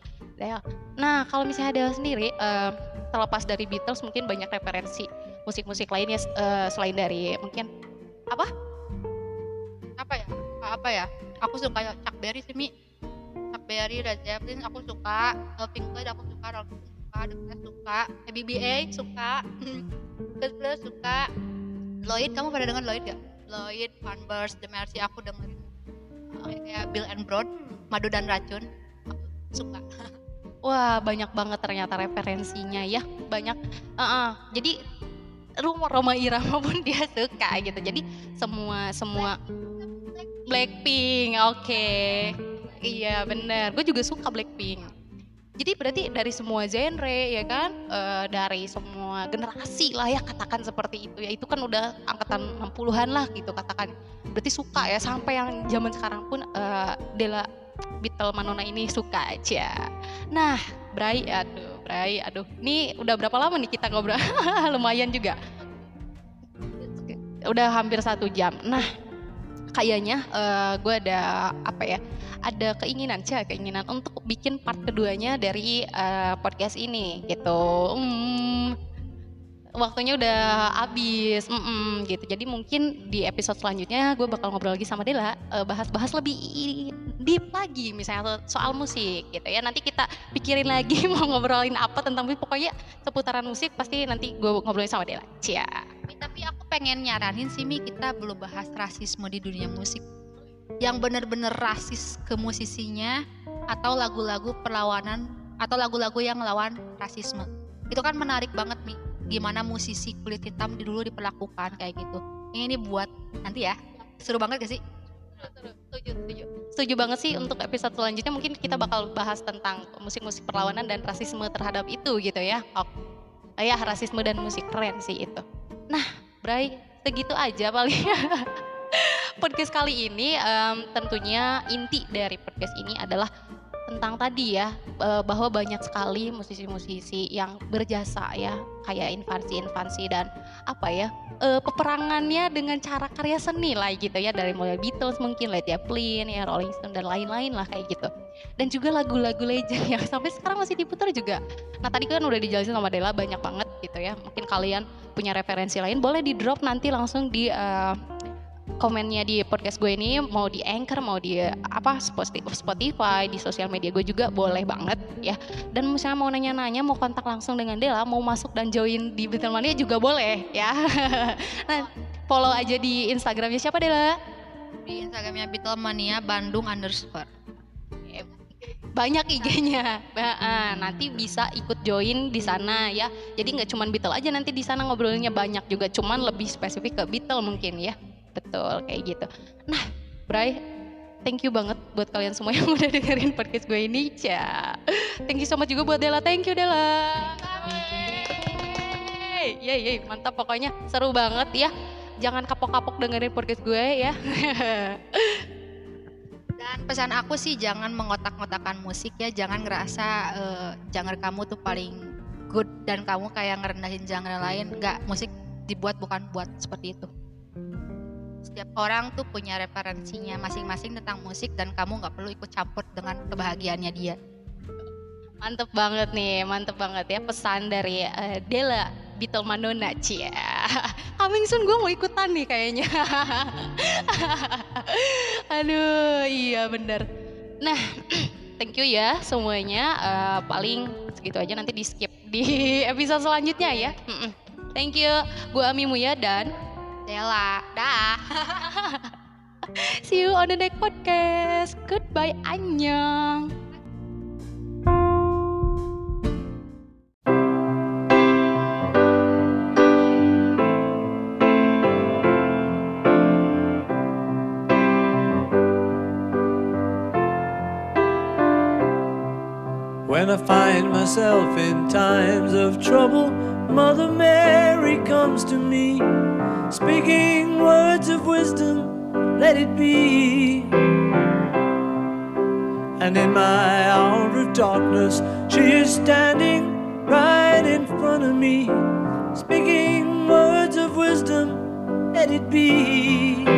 Nah kalau misalnya ada sendiri uh, terlepas dari Beatles mungkin banyak referensi musik-musik lainnya uh, selain dari mungkin apa? Apa ya apa ya aku suka Chuck Berry sih Mi. Chuck Berry Led Zeppelin aku suka Pink Floyd aku suka Rolling Stone suka The Clash suka BBA suka *laughs* The Plus suka. Lloyd kamu pada dengar Lloyd gak? Lloyd, Van Burst, The Mercy aku dengerin. Kayak Bill and Broad Madu dan Racun aku suka. *laughs* Wah banyak banget ternyata referensinya ya banyak. Uh -uh. jadi rumah Roma Irama pun *laughs* dia suka gitu. Jadi semua semua Blackpink, oke. Okay. Iya bener, gue juga suka Blackpink. Jadi berarti dari semua genre ya kan, e, dari semua generasi lah ya katakan seperti itu ya. Itu kan udah angkatan 60-an lah gitu katakan. Berarti suka ya sampai yang zaman sekarang pun e, Dela Beatle Manona ini suka aja. Nah, Bray, aduh, Bray, aduh. Ini udah berapa lama nih kita ngobrol? *laughs* Lumayan juga. Udah hampir satu jam. Nah, kayaknya uh, gue ada apa ya ada keinginan sih keinginan untuk bikin part keduanya dari uh, podcast ini gitu. Hmm, waktunya udah habis mm -mm, gitu. Jadi mungkin di episode selanjutnya gue bakal ngobrol lagi sama Dela uh, bahas-bahas lebih deep lagi misalnya soal musik gitu ya. Nanti kita pikirin lagi *laughs* mau ngobrolin apa tentang musik. Pokoknya seputaran musik pasti nanti gue ngobrolin sama Dela. Cia. Tapi aku pengen nyaranin sih Mi kita belum bahas rasisme di dunia musik. Yang bener-bener rasis ke musisinya atau lagu-lagu perlawanan atau lagu-lagu yang melawan rasisme. Itu kan menarik banget Mi gimana musisi kulit hitam dulu diperlakukan kayak gitu. Ini, ini buat nanti ya. Seru banget gak sih? Setuju setuju setuju banget sih untuk episode selanjutnya. Mungkin kita bakal bahas tentang musik-musik perlawanan dan rasisme terhadap itu gitu ya. Oh, ya rasisme dan musik keren sih itu. Nah Bray segitu aja paling. *laughs* Podcast kali ini um, tentunya inti dari podcast ini adalah tentang tadi ya eh, bahwa banyak sekali musisi-musisi yang berjasa ya kayak infansi-infansi dan apa ya uh, peperangannya dengan cara karya seni lah gitu ya dari mulai Beatles mungkin Led Zeppelin ya Rolling Stone dan lain-lain lah kayak gitu. Dan juga lagu-lagu legend yang *laughs* sampai sekarang masih diputar juga. Nah tadi kan udah dijelasin sama Dela banyak banget gitu ya. Mungkin kalian punya referensi lain boleh di drop nanti langsung di uh, komennya di podcast gue ini mau di Anchor mau di apa Spotify di sosial media gue juga boleh banget ya dan misalnya mau nanya-nanya mau kontak langsung dengan Dela mau masuk dan join di Betelmania juga boleh ya *laughs* nah follow aja di Instagramnya siapa Dela? Di Instagramnya Beatlemania Bandung underscore. banyak IG-nya. Nah, nanti bisa ikut join di sana ya. Jadi nggak cuma Beatle aja nanti di sana ngobrolnya banyak juga, cuman lebih spesifik ke Beatle mungkin ya. Betul kayak gitu. Nah, Bray, thank you banget buat kalian semua yang *laughs* udah dengerin podcast gue ini. Ya. Thank you so much juga buat Dela. Thank you Dela. Yeay, yeay, mantap pokoknya seru banget ya. Jangan kapok-kapok dengerin podcast gue ya. *laughs* Dan pesan aku sih jangan mengotak-ngotakan musik ya, jangan ngerasa uh, genre kamu tuh paling good dan kamu kayak ngerendahin genre lain. Enggak, musik dibuat bukan buat seperti itu. Setiap orang tuh punya referensinya masing-masing tentang musik dan kamu nggak perlu ikut campur dengan kebahagiaannya dia. Mantep banget nih, mantep banget ya pesan dari uh, Dela Beatle Manona Cia. *laughs* Coming soon gue mau ikutan nih kayaknya. *laughs* Aduh, iya bener. Nah, *clears throat* thank you ya semuanya. Uh, paling segitu aja nanti di skip di *laughs* episode selanjutnya ya. Thank you, gue Ami Muya dan Dela. Dah. *laughs* See you on the next podcast. Goodbye, annyeong. When I find myself in times of trouble, Mother Mary comes to me, speaking words of wisdom, let it be. And in my hour of darkness, she is standing right in front of me, speaking words of wisdom, let it be.